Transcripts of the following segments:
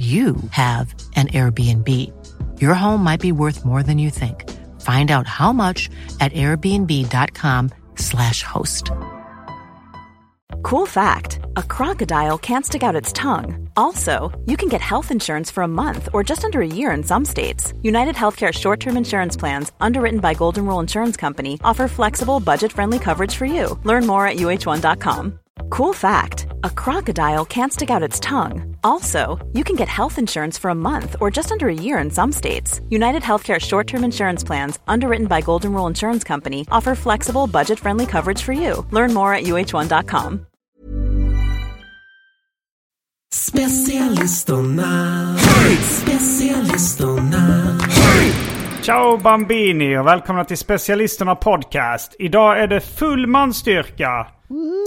you have an Airbnb. Your home might be worth more than you think. Find out how much at airbnb.com/slash host. Cool fact a crocodile can't stick out its tongue. Also, you can get health insurance for a month or just under a year in some states. United Healthcare short term insurance plans, underwritten by Golden Rule Insurance Company, offer flexible, budget friendly coverage for you. Learn more at uh1.com. Cool fact a crocodile can't stick out its tongue. Also, you can get health insurance for a month or just under a year in some states. United Healthcare short term insurance plans, underwritten by Golden Rule Insurance Company, offer flexible, budget friendly coverage for you. Learn more at uh1.com. Specialisterna, specialisterna. Ciao Bambini och välkomna till Specialisterna Podcast. Idag är det full manstyrka.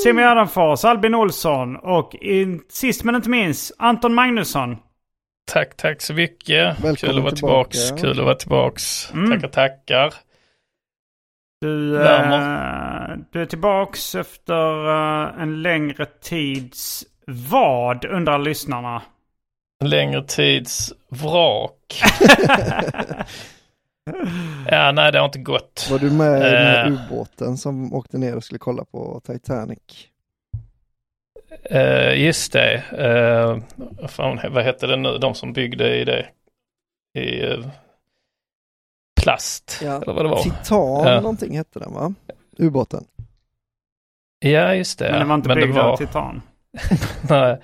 Simon Gärdenfors, Albin Olsson och in, sist men inte minst Anton Magnusson. Tack, tack så mycket. Välkommen Kul att vara tillbaka. tillbaks. Kul att vara tillbaks. Mm. Tackar, tackar. Du, eh, du är tillbaks efter eh, en längre tids vad undrar lyssnarna. En längre tids vrak. ja, nej det har inte gått. Var du med i den här Eh. ubåten som åkte ner och skulle kolla på Titanic? Uh, just det. Uh, vad fan, vad hette det nu? De som byggde i det. I eh, plast. Eller vad det var. Titan Ja. någonting hette den va? Ubåten. Ja, just det. Men det var inte Men byggd av var- titan. Nej,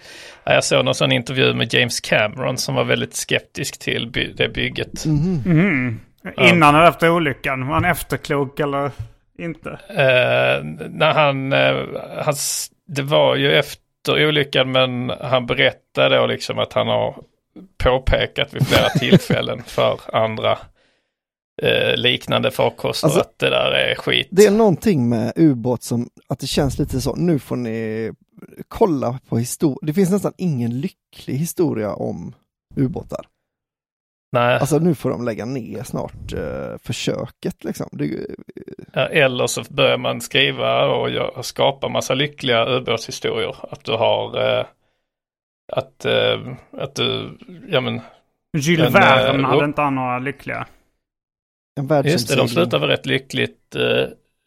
Ja, jag såg någon sån intervju med James Cameron som var väldigt skeptisk till by- det bygget. Mhm. Mhm. Innan eller efter olyckan? Var han efterklok eller inte? Eh, när han, eh, han, det var ju efter olyckan men han berättade då liksom att han har påpekat vid flera tillfällen för andra eh, liknande farkoster Alltså, att det där är skit. Det är någonting med ubåt som, att det känns lite så, nu får ni kolla på historia. Det finns nästan ingen lycklig historia om ubåtar. Nej, Alltså nu får de lägga ner snart eh, försöket liksom. Det, ja, eller så börjar man skriva och skapa massa lyckliga ubåtshistorier. Att du har eh, att, eh, att du, ja men Jules eh, Verne hade inte han några lyckliga. en Just det, de slutar väl rätt lyckligt eh,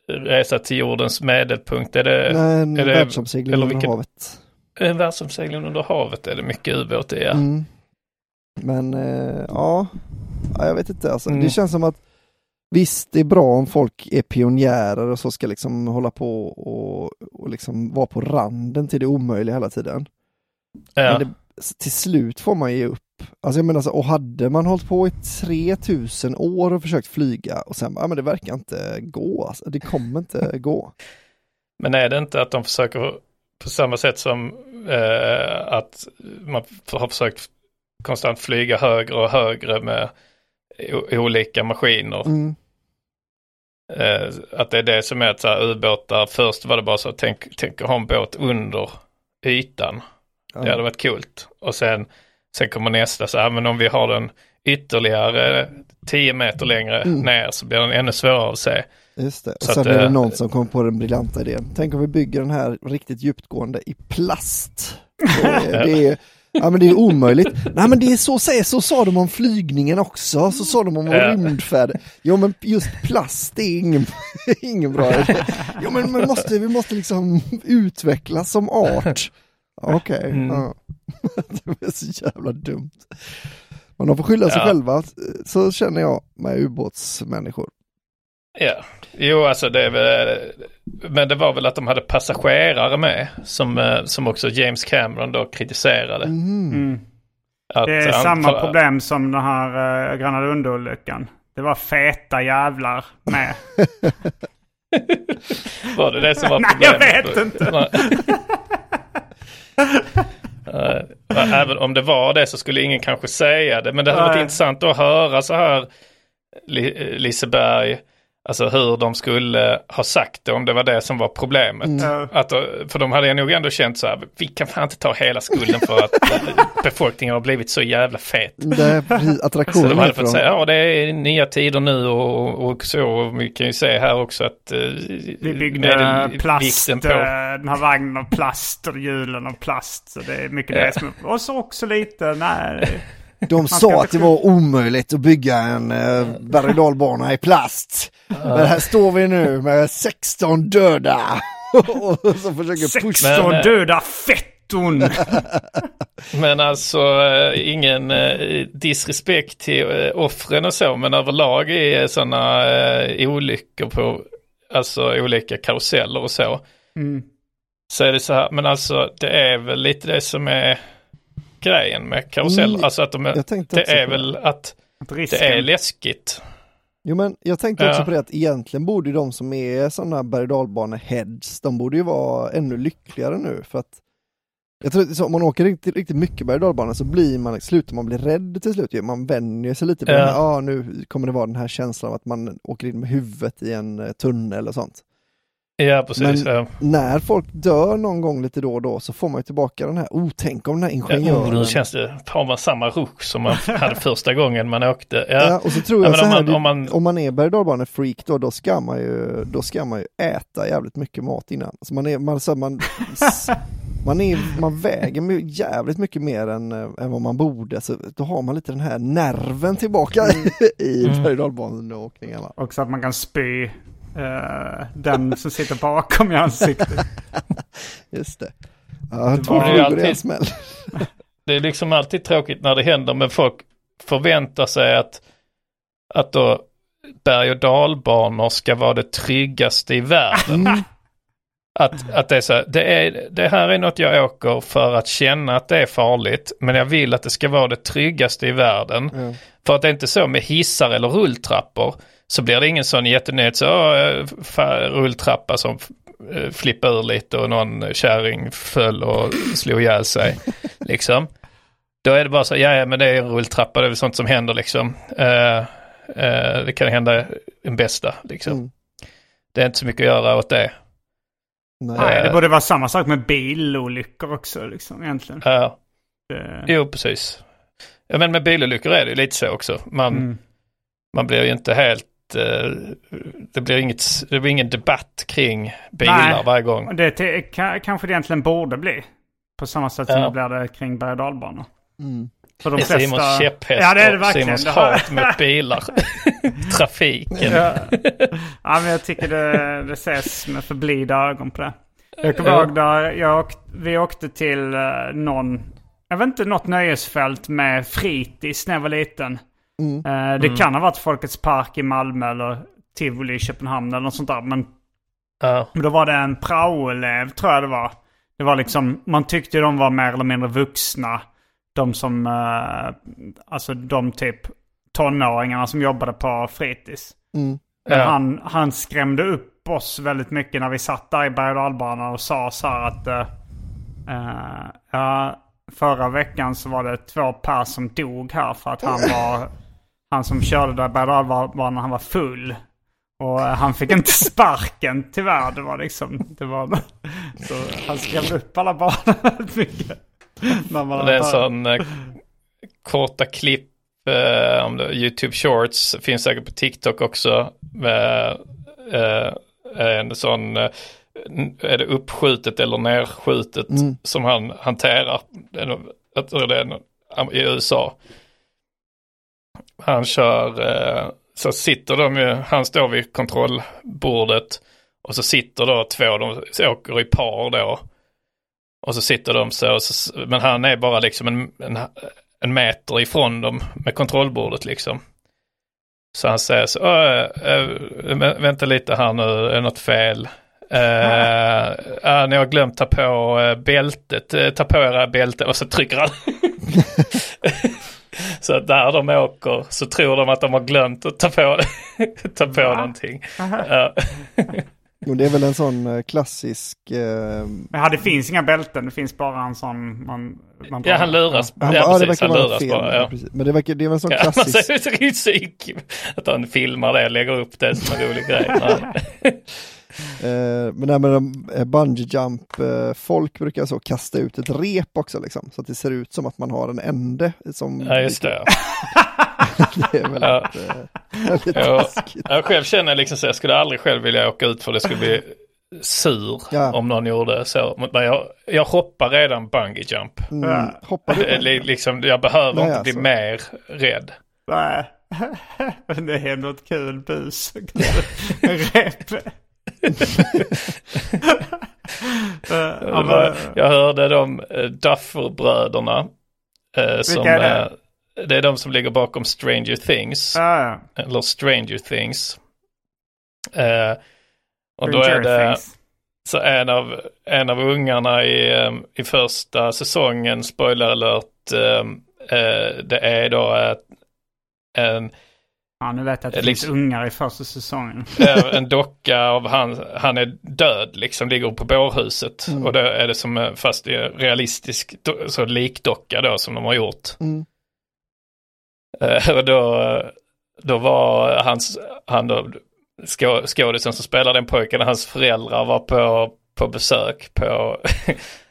resa till jordens medelpunkt. Är det Nej, en är det- världsomsegling eller under vilken- havet. en världsomsegling under havet? Är det mycket ubåt i? Ja. Mm. Men eh, ja, ja, jag vet inte alltså. Mm. Det känns som att visst, det är bra om folk är pionjärer och så ska liksom hålla på och, och liksom vara på randen till det omöjliga hela tiden. Ja. Men det, till slut får man ge upp. Alltså jag menar så, och hade man hållit på i 3000 år och försökt flyga och sen, ja men det verkar inte gå, alltså. det kommer inte gå. Men är det inte att de försöker på samma sätt som eh, att man har försökt konstant flyga högre och högre med olika maskiner. Mm. Eh, att det är det som är att så här, ubåtar, först var det bara så, tänk, tänk att ha en båt under ytan. Det hade varit kul. Och sen, sen kommer nästa, så här, men om vi har den ytterligare 10 meter längre Mm. ner så blir den ännu svårare att se. Just det. Och Så sen att, är det någon som kom på den briljanta idén. Tänk om vi bygger den här riktigt djupgående i plast. Det det är, ja, men det är omöjligt. Nej men det är så, så, så sa de om flygningen också, så sa de om rymdfärd. Jo men just plast är ingen, ingen bra idé. Jo men man måste, vi måste liksom utvecklas som art. Okej, Mm. ja. det är så jävla dumt. Men de får skylla sig Ja. själva, så känner jag med ubåtsmänniskor. Ja, jo alltså det är väl, men det var väl att de hade passagerare med som, eh, som också James Cameron då kritiserade. Mhm. Mm. Att Det är samma för- problem som den här uh, Gröna Lund-olyckan. Det var feta jävlar med. Var det det som var Nej, jag problemet? vet inte. Uh, även om det var det så skulle ingen kanske säga det. Men det hade varit intressant att höra så här Liseberg Alltså hur de skulle ha sagt det om det var det som var problemet. Mm. Att, för de hade nog ändå känt så här, vi kan fan inte ta hela skulden för att befolkningen har blivit så jävla fet. Det är precis Så attraktionen de hade fått säga, ja det är nya tider nu och, och så. Och vi kan ju se här också att... eh, Vi byggde medelvikten plast, på- eh, den här vagnen av plast och hjulen av plast. Så det är mycket Ja. det som Och så också lite, nej. De sa att det var omöjligt att bygga en eh, berg i plast. Men här står vi nu med 16 döda. och så försöker pusha. 16 Men, eh, döda fetton! Men alltså eh, ingen eh, disrespekt till offren och så, men överlag är sådana olyckor på, alltså olika karuseller och så. Mm. Så är det så här, men alltså det är väl lite det som är grejen med karuseller. Mm, alltså att de är, det är på väl att Att det är läskigt. Jo men jag tänkte också Ja. på det att egentligen borde ju de som är sådana berg och dalbane-heads, de borde ju vara ännu lyckligare nu för att jag tror att så, om man åker riktigt, riktigt mycket berg och så blir man, slutar man bli rädd till slut. Man vänjer sig lite på Ja. det här, ah, nu kommer det vara den här känslan av att man åker in med huvudet i en eh, tunnel och sånt. Ja, precis. Men- ja. När folk dör någon gång lite då och då så får man ju tillbaka den här, oh tänk om den här Ja, ingenjören. oh, nu känns det, har man samma ruck som man hade första gången man åkte. Ja, Ja, och så tror Ja, jag men så om här, man- det- om man- om man är berg och dalbane-freak då, då ska man ju, då ska man ju äta jävligt mycket mat innan. Alltså man är, man, så man, s- man, är, man väger jävligt mycket mer än, eh, än vad man borde, så då har man lite den här nerven tillbaka i Mm. berg och dalbaneåkningarna. Också att man kan spy eh, den som sitter bakom i ansiktet. Just det. Ja, två var ju flugor i en alltid- smäll. det är liksom alltid tråkigt när det händer men folk förväntar sig att, att då berg och dalbanor ska vara det tryggaste i världen. Mm. Att, att det är så här, det, är, det här är något jag åker för att känna att det är farligt men jag vill att det ska vara det tryggaste i världen. Ja. För att det är inte så med hissar eller rulltrappor så blir det ingen sån jättenyhet så "Åh, eh, fa- rulltrappa som eh, flippade ur lite och någon kärring föll och slog ihjäl sig. liksom. Då är det bara så, ja ja men det är en rulltrappa, det är väl sånt som händer liksom. Eh, eh, det kan hända en bästa liksom. Mm. Det är inte så mycket att göra åt det. Nej. Nej, det borde vara samma sak med bilolyckor också liksom egentligen. Ja, Det, jo precis. Ja men med bilolyckor är det lite så också. Man, mm. man blir ju inte helt, eh, det blir inget, det blir ingen debatt kring bilar Nej. varje gång. Det te- ka- kanske det egentligen borde bli. På samma sätt som Ja. det blir det kring berg och dalbanor. Mm. För de Det är flesta... Simons käpphäst Ja, det är det och verkligen. Simons hat mot bilar. Trafiken. Ja. ja, men jag tycker det, det ses med förblida ögon på det. Jag kommer Ja. ihåg där jag åkt, vi åkte till eh, någon, jag vet inte, något nöjesfält med fritids när jag var liten. Mm. Eh, det kan ha varit Folkets Park i Malmö eller Tivoli i Köpenhamn eller något sånt där. Men, men då var det en praoelev tror jag det var. Det var liksom, man tyckte de var mer eller mindre vuxna. De som, eh, alltså de typ tonåringarna som jobbade på fritids. Mm. Men Ja. han, han skrämde upp oss väldigt mycket när vi satt där i berg och och sa så här att eh, ja, förra veckan så var det två pers som dog här för att han var han som körde där berg och dalbanan han var full. Och eh, han fick inte sparken tyvärr. Det var liksom, det var, så han skrämde upp alla barn väldigt mycket. När man Det är en sån eh, korta klipp, eh, om det, YouTube Shorts, finns säkert på TikTok också. Med, eh, en sån, eh, är det uppskjutet eller nerskjutet Mm. som han hanterar. Det är Jag tror det är i USA. Han kör, eh, så sitter de ju, han står vid kontrollbordet och så sitter då två, de åker i par då. Och så sitter de så, så men han är bara liksom en, en, en meter ifrån dem med kontrollbordet liksom. Så han säger så, "Åh, äh, vä- vänta lite här nu, är det något fel? Uh, ja, ni har glömt ta på bältet, ta på era bälte och så trycker han. så att där de åker så tror de att de har glömt att ta på, ta på Va? någonting. Ja. Och det är väl en sån eh, klassisk... Eh, Ja, det finns inga bälten. Det finns bara en sån... Man, man bara, Ja, han luras. han, ja, ja, det precis. verkar Han vara luras fel. bara. Ja. precis. Men det, verkar, det är väl en sån Ja, man klassisk... ser ut. Att han filmar det och lägger upp det som en rolig grej. Nej. Eh, men med de, eh, bungee jump, eh, folk brukar så kasta ut ett rep också liksom, så att det ser ut som att man har en ände som... Ja, just det. det är väldigt, Ja. väldigt Ja, jag själv känner liksom så jag skulle aldrig själv vilja åka ut för det skulle bli sur Ja. om någon gjorde så. Men jag, jag hoppar redan bungee jump. Mm, hoppar du? Li- Liksom, jag behöver Nej, inte bli alltså. mer rädd. Nej. det är ett kul bus. Rep. Eh, var, jag hörde de uh, Duffer-bröderna. eh, som, Vilka är det? eh, det är de som ligger bakom Stranger Things. Ja. Eller Stranger Things. Eh, och då är det så en av, en av ungarna i, eh, i första säsongen, spoiler alert, eh, eh, det är då eh, en, Ja, nu vet jag att det Liksom- finns ungar i första säsongen. eh, en docka av han, han är död liksom, ligger på bårhuset. Mm. Och då är det som, eh, fast det är realistisk, så likdocka då som de har gjort. Mm. Eh, och då, då var hans, han då, skå, skådisen som spelar den pojken, hans föräldrar var på, på besök på,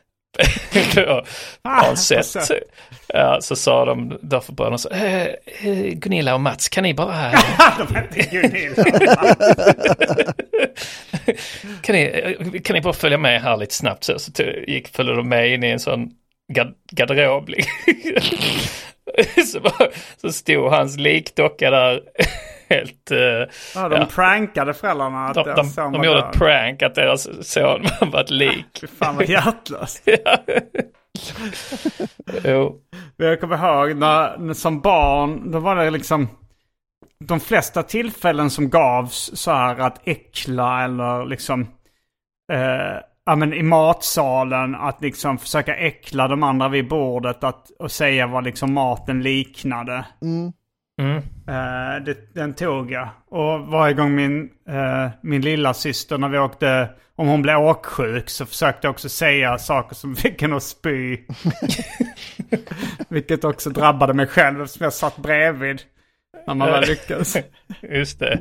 Ah, på en set. så- Ja, så sa de därför bröderna så, eh, eh, Gunilla och Mats, kan ni bara, De heter Gunilla. kan ni, eh, kan ni bara följa med här lite snabbt så, så gick, följde de med in i en sån gard- garderob. så, bara, så stod hans likdocka där helt... eh, Ja, de Ja. prankade föräldrarna att De, deras de, son de gjorde ett prank att deras son var ett lik. Fy fan vad hjärtlöst. jo. Jag kommer ihåg när, när som barn, då var det liksom de flesta tillfällen som gavs så här att äckla eller liksom eh, ja, men i matsalen att liksom försöka äckla de andra vid bordet att, och säga vad liksom maten liknade. Mm. Mm. Eh, det, den tog jag. Och varje gång min, eh, min lilla syster när vi åkte, om hon blev åksjuk så försökte jag också säga saker som fick henne att spy. Vilket också drabbade mig själv eftersom jag satt bredvid. När man väl lyckades. Just det.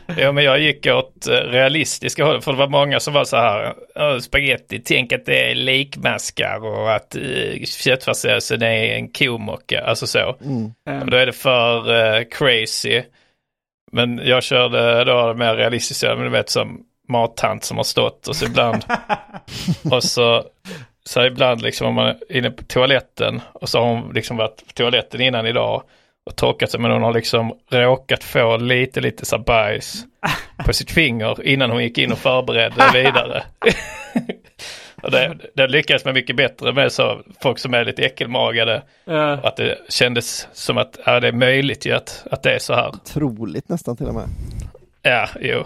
Ja men jag gick åt eh, realistiska hållet för det var många som var så här "Åh, Spaghetti, tänk att det är likmaskar och att uh, köttfärssåsen är en komocka, alltså så. Mm. Och då är det för eh, crazy. Men jag körde då mer realistiskt, men du vet som mattant som har stått och så ibland och så, så ibland liksom om man är inne på toaletten och så har hon liksom varit på toaletten innan idag och torkat sig men hon har liksom råkat få lite lite så bajs på sitt finger innan hon gick in och förberedde vidare. och det, det lyckades man mycket bättre med så folk som är lite äckelmagade Eh, att det kändes som att ja, det är möjligt ju att, att det är så här. Troligt nästan till och med. Ja, jo.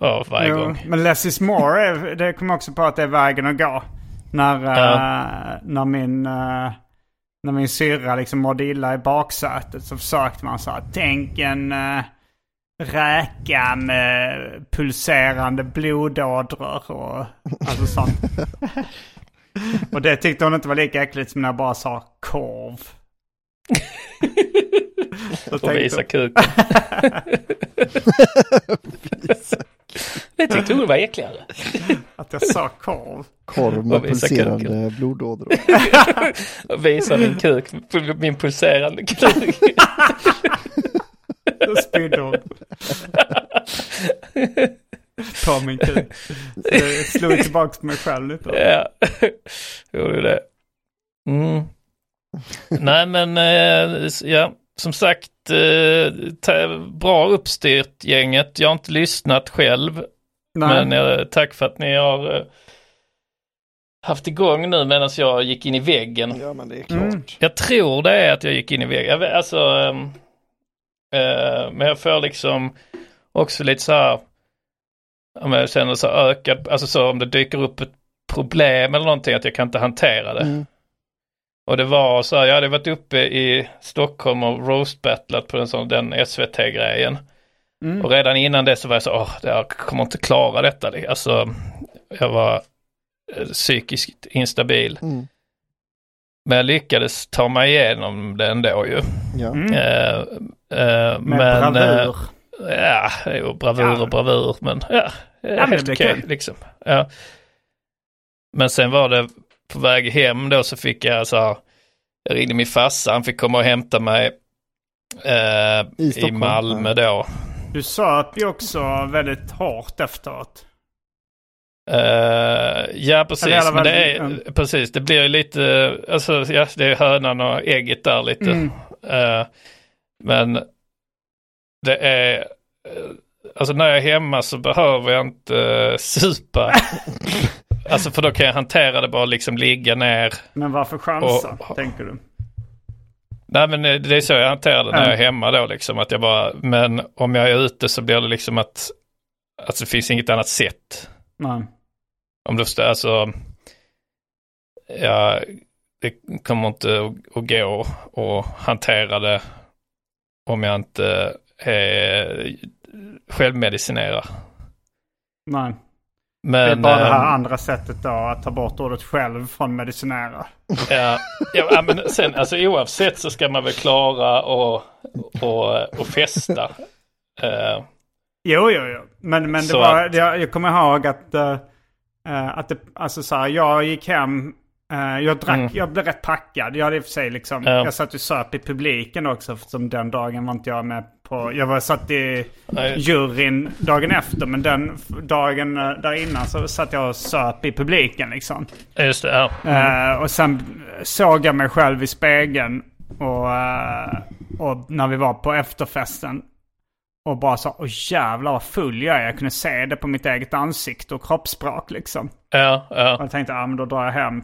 Ja, varje jo, gång. men less is more, är, det kommer också på att det är vägen att gå. När, Ja. eh, när min, uh, när min syrra liksom mådde illa i baksätet så försökte man så här, tänk en uh, räka med pulserande blodådror och alltså sånt. och det tyckte hon inte var lika äckligt som när jag bara sa korv. Och visa kuken. det tyckte hon var äckligare. Att jag sa korv. Korv med pulserande blodådror. Och visa min kuk, min pulserande kuk. Då spydde hon. På min kuk. Jag slog tillbaka på mig själv lite. ja, gjorde det. Mm. Nej men, eh, ja, som sagt, eh, bra uppstyrt gänget. Jag har inte lyssnat själv. Nej. Men eh, tack för att ni har eh, haft igång nu medan jag gick in i väggen. Ja men det är klart. Mm. Jag tror det är att jag gick in i väggen. Alltså, eh, men jag får liksom också lite så här, om jag känner så ökad, alltså så om det dyker upp ett problem eller någonting att jag kan inte hantera det. Mm. Och det var så här, jag hade varit uppe i Stockholm och roastbattlat på en sån, den SVT-grejen. Och redan innan det så var jag så, åh, jag kommer inte klara detta. Alltså, jag var eh, psykiskt instabil. Mm. Men jag lyckades ta mig igenom det ändå ju. Ja. Mm. Eh, eh, Med men, bravur. eh, ja, jo, bravur Ja. och bravur, men ja, men det helt okej kul. liksom. Ja. Men sen var det på väg hem då så fick jag så här, jag ringde min farsa, han fick komma och hämta mig eh, I i, Malmö då. Du söp ju också väldigt hårt efteråt. Eh, ja, precis. Men det är, precis, det blir ju lite, alltså ja, det är hönan och ägget där lite. Mm. Eh, men det är, eh, alltså när jag är hemma så behöver jag inte uh, supa. alltså för då kan jag hantera det bara liksom ligga ner. Men varför chansa, Och- tänker du? Nej men eh, det är så jag hanterar det när jag är hemma då liksom. Att jag bara, men om jag är ute så blir det liksom att, att det finns inget annat sätt. Nej. Om du förstår, alltså. Ja, det kommer inte att, att gå och hantera det om jag inte är självmedicinerar. Nej. Men, det är bara det här ehm, andra sättet då, att ta bort ordet själv från medicinära. ja, ja, men sen alltså oavsett så ska man väl klara och, och, och festa. Eh, Jo, jo, jo. Men, men det var, att- jag, jag kommer ihåg att, eh, att det, alltså så här, jag gick hem, eh, jag drack, Mm. jag blev rätt packad. Jag hade i och för sig liksom, Ja. jag satt och söp i publiken också, som den dagen var inte jag med på, jag var satt i Nej. juryn dagen efter, men den dagen eh, där innan så satt jag och söp i publiken liksom. just det, ja. Eh, och sen såg jag mig själv i spegeln och, eh, och när vi var på efterfesten. Och bara sa, åh jävlar vad full jag är. Jag kunde se det på mitt eget ansikte och kroppsspråk liksom. Ja, Och ja. jag tänkte, ja men då drar jag hem.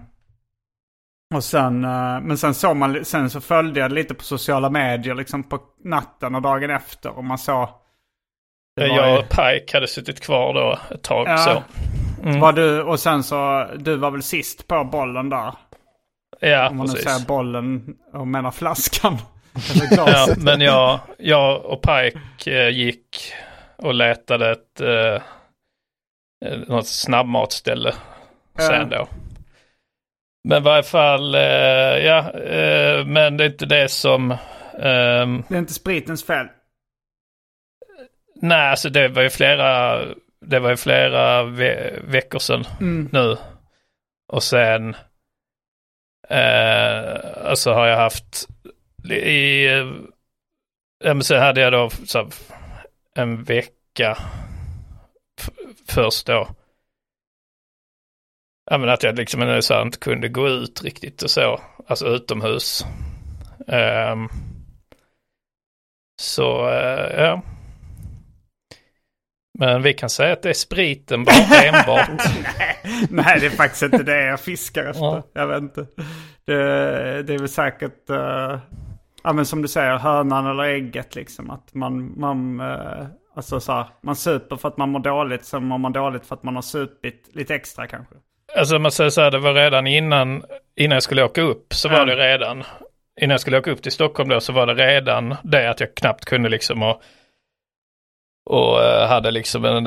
Och sen, eh, men sen såg man, sen så följde jag lite på sociala medier liksom på natten och dagen efter. Och man såg... Jag och Pike hade suttit kvar då ett tag Ja. så. Mm. Var du, och sen så, du var väl sist på bollen där? Ja, Om man nu precis. säger bollen och menar flaskan. Eller Ja, men jag, jag och Pike eh, gick och letade ett eh, eh, något snabbmatsställe sen då. Men i varje fall, eh, ja, eh, men det är inte det som... ehm, Det är inte spritens fel. nej, alltså det var ju flera, det var ju flera ve- veckor sedan Mm. nu. Och sen, eh, alltså har jag haft i, ja, men sen hade jag då så, en vecka först då. Ja men att jag liksom eh, så inte kunde gå ut riktigt och så, alltså utomhus. Ehm, så, eh, ja. Men vi kan säga att det är spriten bara enbart. Nej, det är faktiskt inte det jag fiskar efter. Ja. Jag vet inte. Det, det är väl säkert, eh, ja men som du säger, hönan eller ägget liksom. Att man, man, eh, alltså så här, man super för att man mår dåligt, sen mår man dåligt för att man har supit lite extra kanske. Alltså man säger så här, det var redan innan, innan jag skulle åka upp så var Mm. det redan, innan jag skulle åka upp till Stockholm då så var det redan det att jag knappt kunde liksom och, och eh, hade liksom en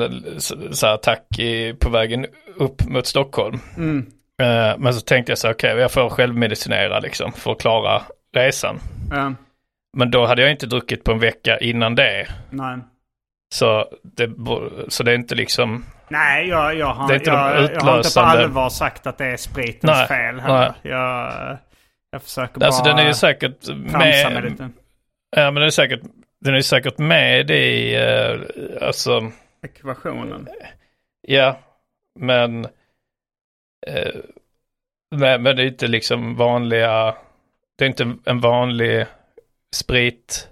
så här attack i, på vägen upp mot Stockholm. Mm. Eh, men så tänkte jag så här, okej jag får självmedicinera liksom för att klara resan. Ja, Men då hade jag inte druckit på en vecka innan det. nej. Så det, så det är inte liksom, Nej, jag, jag, har, jag, jag har inte på allvar sagt att det är spritens Nej, fel heller. Jag, jag försöker alltså bara den är ju säkert med med, lite. Ja men den är säkert, den är säkert med i, eh, alltså, Ekvationen. ja, men, eh, nej, men det är inte liksom vanliga, det är inte en vanlig sprit,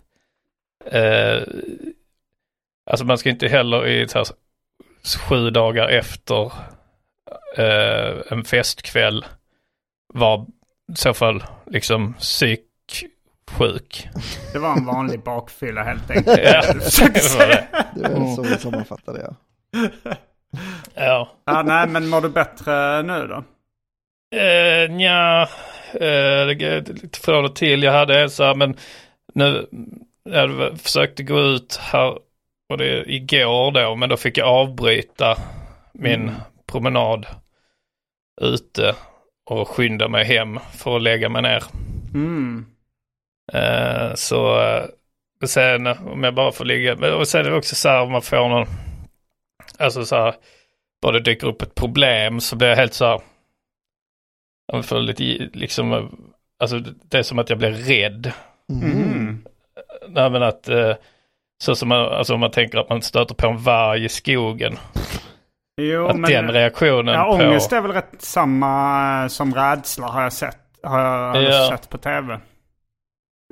eh, alltså man ska inte heller i så här, sju dagar efter eh, en festkväll vara i så fall liksom psyksjuk. Det var en vanlig bakfylla helt enkelt. Ja, det var det. Det är väl så vi sammanfattar det. Ja. Ja. Ja, nej, men mår du bättre nu då? Eh, nja, eh, det går lite från och till. Jag hade en så här, men nu, jag försökte gå ut här var det igår då, men då fick jag avbryta min Mm. promenad ute och skynda mig hem för att lägga mig ner. Mm. Eh, så och sen om jag bara får ligga, men- och sen är det också så här om man får någon, alltså så här, bara det dyker upp ett problem så blir jag helt så här, jag får lite liksom, eh, alltså det är som att jag blir rädd. Mm. Nej men att, eh, så som man, alltså om man tänker att man stöter på en varg i skogen. Jo, att men den reaktionen ja, på... ångest är väl rätt samma som rädsla har jag sett. Har jag Ja. sett på tv.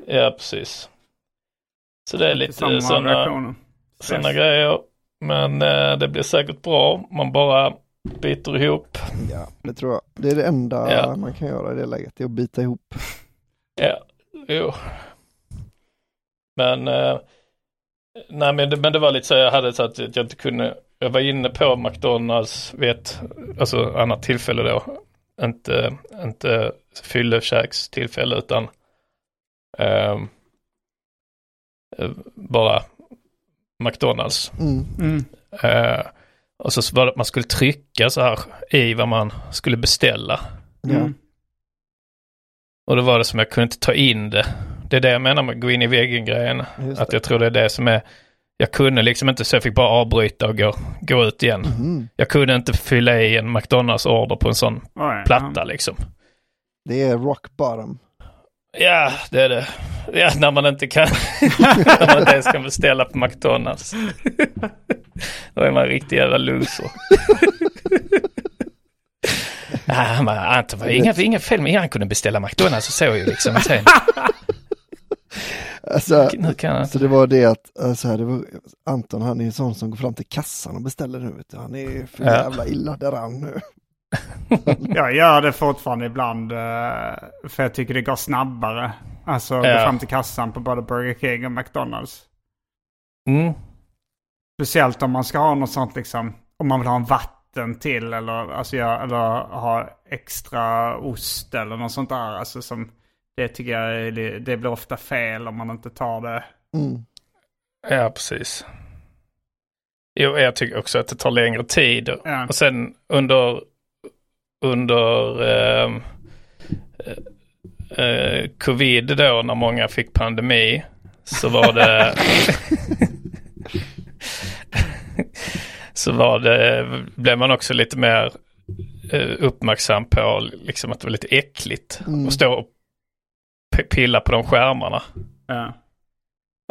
Ja, precis. Så det är lite Samma sådana såna grejer. Men eh, det blir säkert bra. Man bara biter ihop. Ja, det tror jag. Det är det enda Ja. man kan göra i det läget, det är att bita ihop. Ja, jo. Men, eh, nej men det, men det var lite så jag hade så att jag inte kunde, jag var inne på McDonalds vid ett, alltså annat tillfälle då. Inte, inte fyllekäkstillfälle utan eh, bara McDonalds. Mm. Mm. Eh, och så var det att man skulle trycka så här i vad man skulle beställa. Mm. Och då var det som jag kunde inte ta in det. Det är det jag menar med gå in i väggen-grejen. Att jag tror det är det som är, jag kunde liksom inte så jag fick bara avbryta och gå, gå ut igen. Mm. Jag kunde inte fylla i en McDonalds-order på en sån Oj, platta liksom. Det är rock bottom. Ja, det är det. Ja, när man inte kan, när man inte ens kan beställa på McDonalds. Då är man riktig jävla loser. Ah, men Anton, var inga, inga fel med han kunde beställa McDonalds och så ju liksom. Sen, Alltså, nu kan han så det var det att, alltså, det var, Anton han är ju sån som går fram till kassan och beställer nu. Vet du. Han är för Ja. jävla illa däran nu. Jag gör det fortfarande ibland. eh, För jag tycker det går snabbare. Alltså gå Ja. fram till kassan på både Burger King och McDonalds. Mm. Speciellt om man ska ha något sånt liksom. Om man vill ha en vatten till eller, alltså, jag, eller ha extra ost eller något sånt där. Alltså, som, det tycker jag det, det blir ofta fel om man inte tar det. Mm. Ja, precis. Jo, jag tycker också att det tar längre tid. Ja. Och sen under, under ehm, eh, eh, covid då, när många fick pandemi, så var det så var det, blev man också lite mer eh, uppmärksam på liksom att det var lite äckligt Mm. att stå och pilla på de skärmarna. Ja.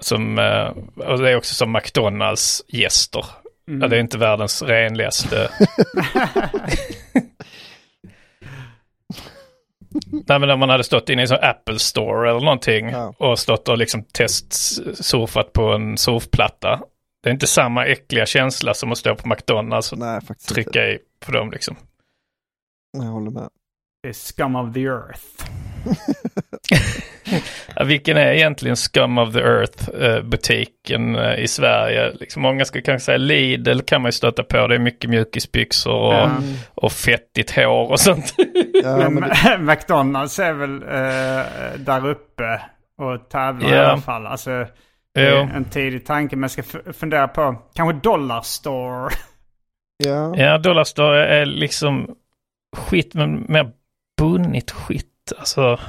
Som, eh, och det är också som McDonalds gäster. Mm. Ja, det är inte världens renligaste. Nej men när man hade stått inne i en sån Apple store eller någonting Ja. och stått och liksom testsurfat på en surfplatta. Det är inte samma äckliga känsla som att stå på McDonalds och Nej, faktiskt inte. trycka i på dem liksom. Jag håller med. Det är scum of the earth. Ja, vilken är egentligen Scum of the Earth eh, eh, i Sverige? Liksom många skulle kanske säga Lidl kan man ju stöta på. Det är mycket mjukisbyxor och, Ja. och fettigt hår och sånt. Ja, det, McDonalds är väl eh, där uppe och tävlar i Ja. alla fall. Alltså, en tidig tanke. Men jag ska fundera på kanske Dollar Store. ja. Ja, Dollarstore är liksom skit men mer bunnigt skit. Alltså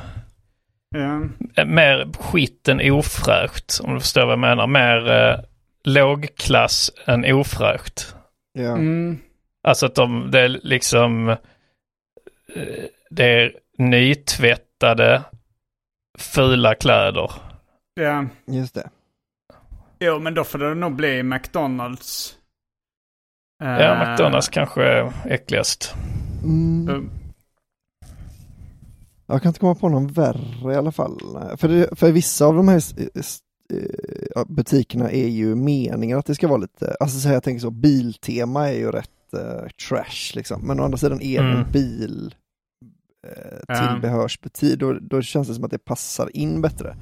eh, mer skit än ofräscht om du förstår vad jag menar. Mer eh, lågklass än ofräscht. ja. Mm. Alltså att de, det är liksom, eh, det är nytvättade, fula kläder. ja. Just det. Jo, men då får det nog bli McDonalds. Ja, McDonalds kanske är äckligast. Mm. Jag kan inte komma på någon värre i alla fall. För, det, för vissa av de här butikerna är ju meningen att det ska vara lite, alltså så här, jag tänker så, biltema är ju rätt eh, trash liksom. Men å andra sidan är det Mm. en bil eh, tillbehörsbutik, då, då känns det som att det passar in bättre.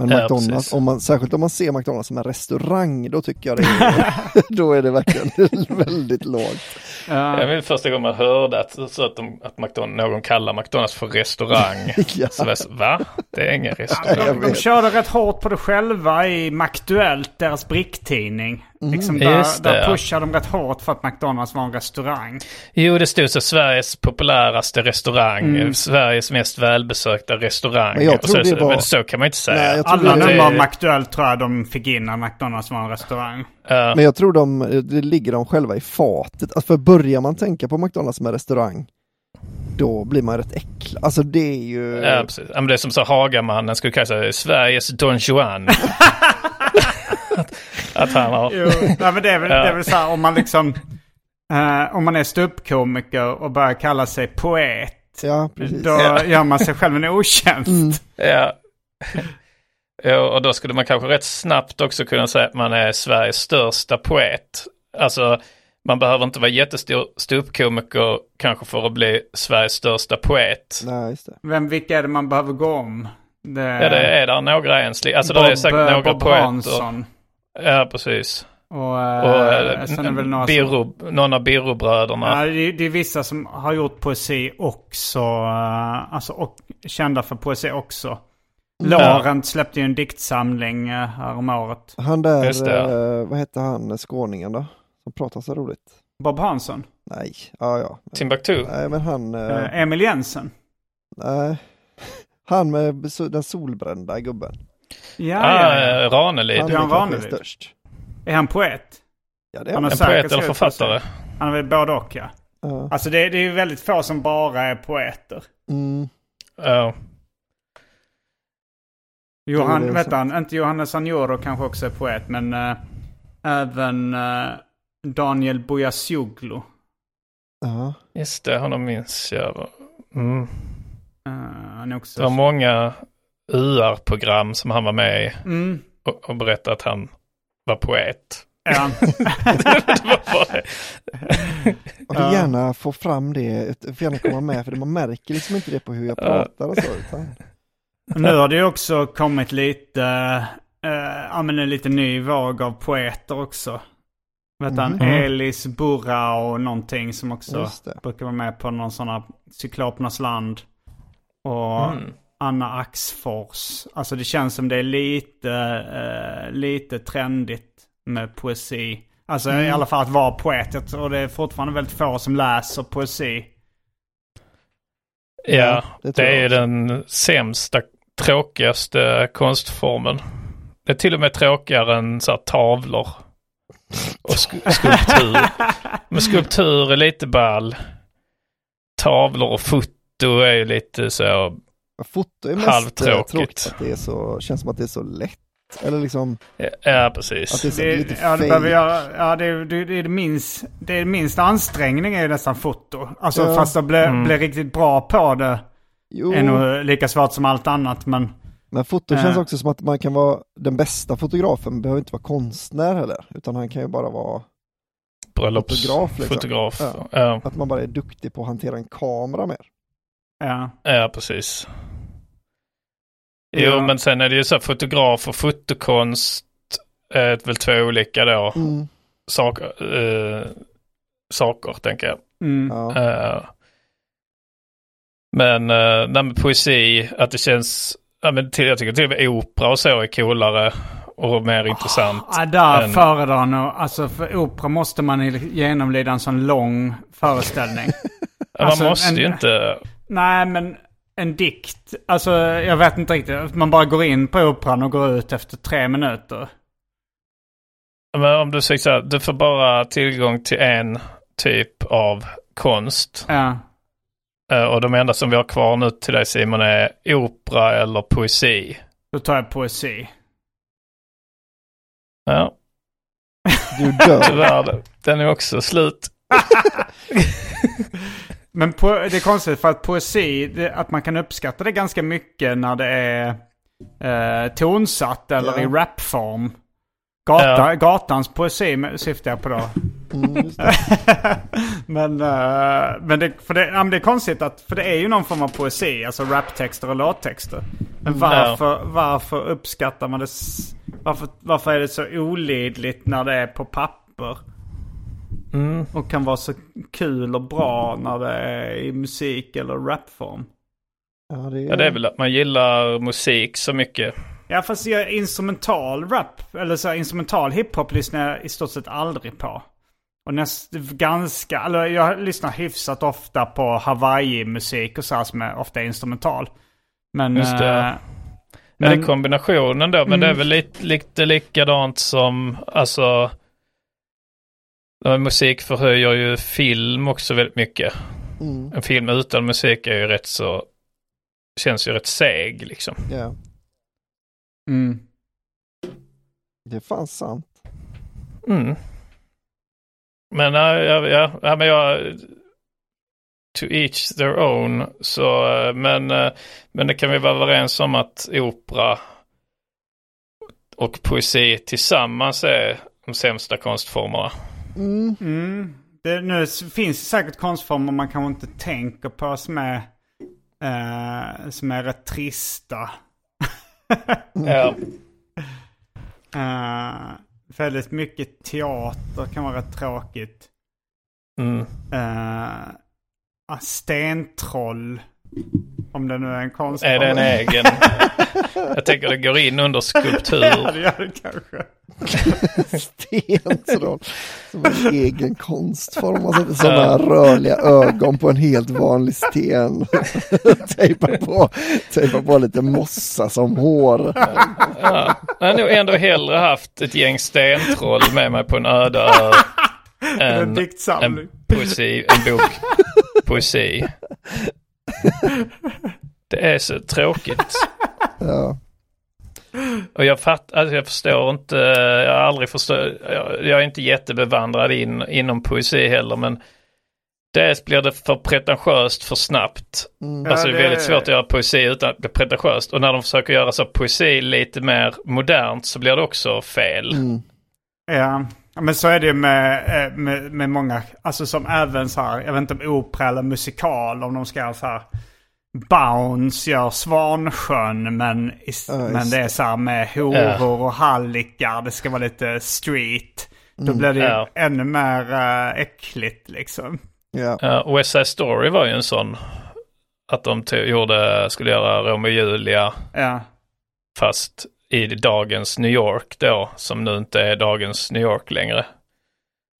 Men Ja, McDonalds, precis. om man, särskilt om man ser McDonalds som en restaurang, då tycker jag det är, då är det verkligen väldigt lågt. ja. Jag minns första gången man hörde att, så att, de, att McDonalds, någon kallar McDonalds för restaurang. Ja. Så var jag va? Det är ingen restaurang. jag De, de körde rätt hårt på det själva i Maktuellt, deras bricktidning. Liksom där, Just det, där ja. pushar de rätt hårt för att McDonalds var en restaurang. Jo, det stod så Sveriges populäraste restaurang, Sveriges mest välbesökta restaurang. Men jag Och tror så, det var- Men så kan man inte säga. Nej, jag tror Alla det- nummer av det- McDuell tror jag de fick in när McDonalds var en restaurang. Ja. Men jag tror de, det ligger de själva i fatet. Alltså för börjar man tänka på McDonalds som en restaurang, då blir man rätt äcklad. Alltså det är ju... Ja, precis. Ja, men det är som så Hagamannen skulle kalla sig Sveriges Don Juan. att, att han har... Jo, nej, men det är väl, Ja. det är väl så här om man liksom... eh, om man är ståuppkomiker och börjar kalla sig poet. Ja, precis. Då gör man sig själv en otjänst. Ja. ja, och då skulle man kanske rätt snabbt också kunna säga att man är Sveriges största poet. Alltså, man behöver inte vara jättestor ståuppkomiker kanske för att bli Sveriges största poet. Nej, just det. Vem, vilka är det man behöver gå om? Det, Ja, det är där några ensliga. Alltså, Bob, det är säkert eh, några Bob poeter. Hansson. Ja, precis. Och, eh, Och eh, sen är väl några som, Birro, någon av Birro-bröderna. ja, det, det är vissa som har gjort poesi också. alltså och kända för poesi också. Laurent släppte ju en diktsamling uh, här om året. Han där, Just det, ja. eh, vad hette han, skåningen då? Som pratar så roligt. Bob Hansson. Nej, ja ja. Timbuktu. Nej men han, eh, Eh, Emil Jensen. nej. Han med den solbrända gubben. Ja, Ah, ja, eh, Ranelid. Han är Ranelid. störst. Är han poet? Ja det är Han han. har En poet eller författare. Han är väl både och ja. Ja. Alltså det, det är ju väldigt få som bara är poeter. Mm. Ja. Johan, Det är vet han, inte Johannes Anjoro kanske också är poet, men eh, även eh, Daniel Bojasioglu. Ja. Just det, honom minns jag. Mm. Uh, han är också... Det var många UR-program som han var med i Mm, och, och berättade att han var poet. ja. det. Jag vill gärna få fram det, jag vill gärna komma med för man märker liksom inte det på hur jag pratar och så. Utan, Nu har det ju också kommit lite, ja men en lite ny våg av poeter också. Vet han, Mhm. Elis Burra och någonting som också brukar vara med på någon sån här Cyklopernas land. Och Mm. Anna Axfors. Alltså det känns som det är lite, eh, lite trendigt med poesi. Alltså i alla fall att vara poet. Jag tror det är fortfarande väldigt få som läser poesi. Ja, det det, jag är den sämsta, tråkigaste konstformen. Det är till och med tråkigare än så här, tavlor och sk- skulptur. Men skulptur är lite ball. Tavlor och foto är ju lite så. Foto är mest eh, Halvtråkigt. tråkigt, att det är så, känns som att det är så lätt. Eller liksom, Ja, att precis. det är så Det, lite ja, det, fake. behöver göra, ja, det, är- det, det, är det, minst, det är minst ansträngning är ju nästan foto. Alltså Ja. fast att bli, Mm. bli riktigt bra på det Jo, är nog lika svårt som allt annat. Men men foto Eh. känns också som att man kan vara den bästa fotografen, behöver inte vara konstnär heller, utan han kan ju bara vara Bröllopsfotograf. fotograf, liksom. Ja. Ja. att man bara är duktig på att hantera en kamera mer. Ja. ja, precis. Jo, Ja. men sen är det ju så här fotograf och fotokonst är väl två olika då. Mm. saker, eh, saker tänker jag. Mm. Ja. Eh, men uh, det här med poesi, att det känns, ja, men till, jag tycker till och med opera och så är coolare och mer intressant. Ja, där än- föredrar nog, alltså för opera måste man genomlida en sån lång föreställning. Alltså, man måste en- ju inte, Nej, men en dikt, alltså jag vet inte riktigt. Man bara går in på operan och går ut efter tre minuter. men om du säger så här, du får bara tillgång till en typ av konst. Ja. Eh, och de enda som vi har kvar nu till dig Simon är opera eller poesi. Då tar jag poesi. Ja, Du dör. tyvärr, den är också slut. Men po- det är konstigt för att poesi, det, att man kan uppskatta det ganska mycket när det är eh, tonsatt eller Ja. i rapform. Gata, Ja. Gatans poesi syftar jag på då. Mm, men eh, men, det, för det, ja, men det är konstigt att, för det är ju någon form av poesi, alltså raptexter och låttexter. Men varför, varför uppskattar man det, varför, varför är det så olidligt när det är på papper? Mm. Och kan vara så kul och bra när det är i musik eller rapform. Ja, det är, Ja, det är väl att man gillar musik så mycket. Ja fast jag instrumental rap, eller så här, instrumental hiphop lyssnar jag i stort sett aldrig på. Och näst, ganska, eller jag lyssnar hyfsat ofta på Hawaii-musik och så här som är ofta instrumental. Men... Just det. eh, Men, det är kombinationen då, men det är väl lite, lite likadant som, alltså, musik förhöjer ju film också väldigt mycket. Mm. En film utan musik är ju rätt så, känns ju rätt seg liksom. Ja, mm. det är fan sant. Mm. Men ja, ja, ja, ja, men jag, to each their own, så, eh, men, eh, men det kan vi vara överens om att opera och poesi tillsammans är de sämsta konstformerna. Mm. Mm. Det, nu finns säkert konstformer man kanske inte tänker på som är, eh, som är rätt trista. Ja. Eh, väldigt mycket teater kan vara rätt tråkigt. Mm. Uh, stentroll. Om det nu är en konstform. Är det en egen? Jag tänker det går in under Ja, skulptur. det gör det kanske. Stentroll. Som en egen konstform. Man sätter sådana rörliga ögon på en helt vanlig sten. tejpar, på, tejpar på lite mossa som hår. Ja. Jag har nog ändå hellre haft ett gäng stentroll med mig på en öde ö. En än diktsamling. en poesi, en bok poesi. Det är så tråkigt. Ja. Och jag, fatt, alltså jag förstår inte, jag har aldrig förstått, jag, jag är inte jättebevandrad in, inom poesi heller men dels blir det för pretentiöst för snabbt. Alltså det är väldigt svårt att göra poesi utan att bli pretentiöst. Och när de försöker göra så poesi lite mer modernt så blir det också fel. Mm. Ja. Men så är det ju med, eh, med, med många, alltså som även så här, jag vet inte om opera eller musikal, om de ska göra så här. Bounce gör Svansjön men, is, Ja, men det är så här med horor och hallickar, det ska vara lite street. Då blir det ju Ja. ännu mer eh, äckligt liksom. Ja. Uh, West Side Story var ju en sån. Att de gjorde, skulle göra Romeo och Julia Ja. fast i dagens New York då, som nu inte är dagens New York längre.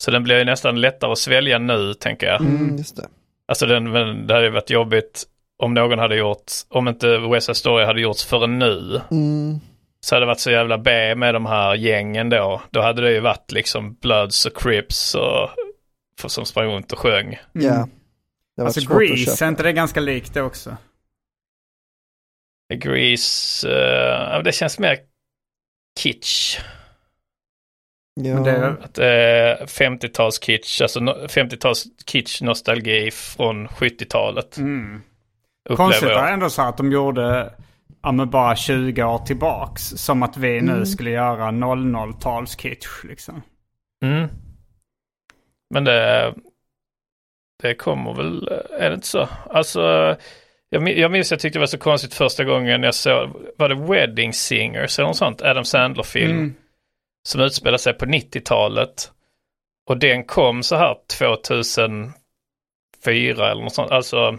Så den blir ju nästan lättare att svälja nu, tänker jag. Mm, just det. Alltså den, det hade ju varit jobbigt om någon hade gjort, om inte West Side Story hade gjorts förrän nu. Mm. Så hade det varit så jävla B med de här gängen då. Då hade det ju varit liksom Bloods och Crips och som sprang runt och sjöng. Ja. Det har varit Alltså Grease, är inte det ganska likt det också? Grease, uh, det känns mer kitsch. Ja. Men det, Att det är 50-tals kitsch, alltså no- 50-tals kitsch nostalgi från 70-talet. mm. Konstigt är jag. ändå så att de gjorde ja, men bara 20 år tillbaks. Som att vi nu skulle göra 00-tals kitsch liksom. Mm. Men det, det kommer väl, är det inte så? Alltså, jag, jag minns jag tyckte det var så konstigt första gången jag såg, var det Wedding Singers eller något sånt, Adam Sandler-film. Mm. Som utspelar sig på 90-talet. Och den kom så här 2004 eller något sånt. Alltså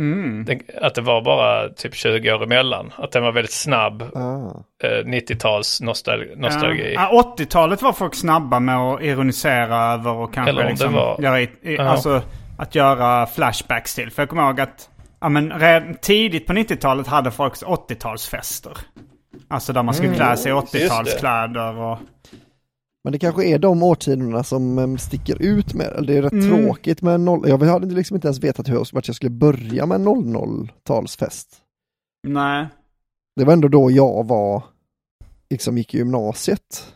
Mm. den, att det var bara typ 20 år emellan. Att den var väldigt snabb, Ah. eh, 90-tals nostal- nostalgi. Ja, ja, 80-talet var folk snabba med att ironisera över och kanske Eller liksom var- göra, i, i, Ja. alltså, att göra flashbacks till. För jag kommer ihåg att ja, men redan tidigt på 90-talet hade folk 80-talsfester. Alltså där man skulle klä sig i Mm, just det. 80-talskläder och... Men det kanske är de årtiondena som sticker ut med, eller det är rätt Mm. tråkigt med noll, jag hade liksom inte ens vetat hur vart jag skulle börja med en 00-talsfest. Nej. Det var ändå då jag var, liksom gick i gymnasiet.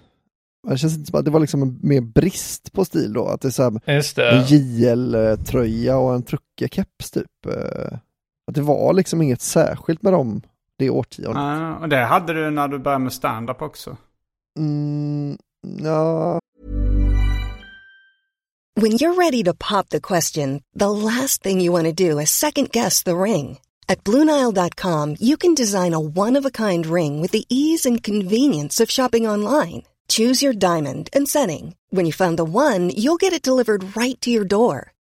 Men Det känns inte som att det var liksom en mer brist på stil då, att det är så här, en. JL-tröja och en truckerkeps typ. Att det var liksom inget särskilt med dem det årtiondet. Ja, och det hade du när du började med stand-up också. Mm, ja, When you're ready to pop the question, the last thing you want to do is second guess the ring. At Bluenile.com, you can design a one of a kind ring with the ease and convenience of shopping online. Choose your diamond and setting. When you find the one, you'll get it delivered right to your door.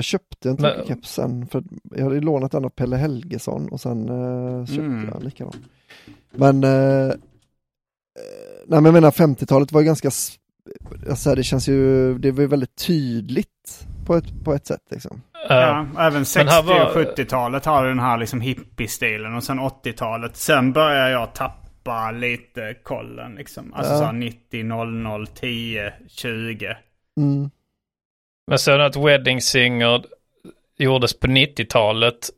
Jag köpte en Tokyo-keps sen, för jag hade lånat den av Pelle Helgesson och sen eh, köpte Mm. jag en likadan. Men, eh, eh, nej men jag menar 50-talet var ju ganska, alltså det känns ju, det var ju väldigt tydligt på ett, på ett sätt liksom. Ja, även 60 här var- och 70-talet har den här liksom hippie-stilen och sen 80-talet. Sen börjar jag tappa lite kollen liksom. Alltså Ja. så här 90, 00, 10, 20. Mm. Men sen att Wedding Singer gjordes på 90-talet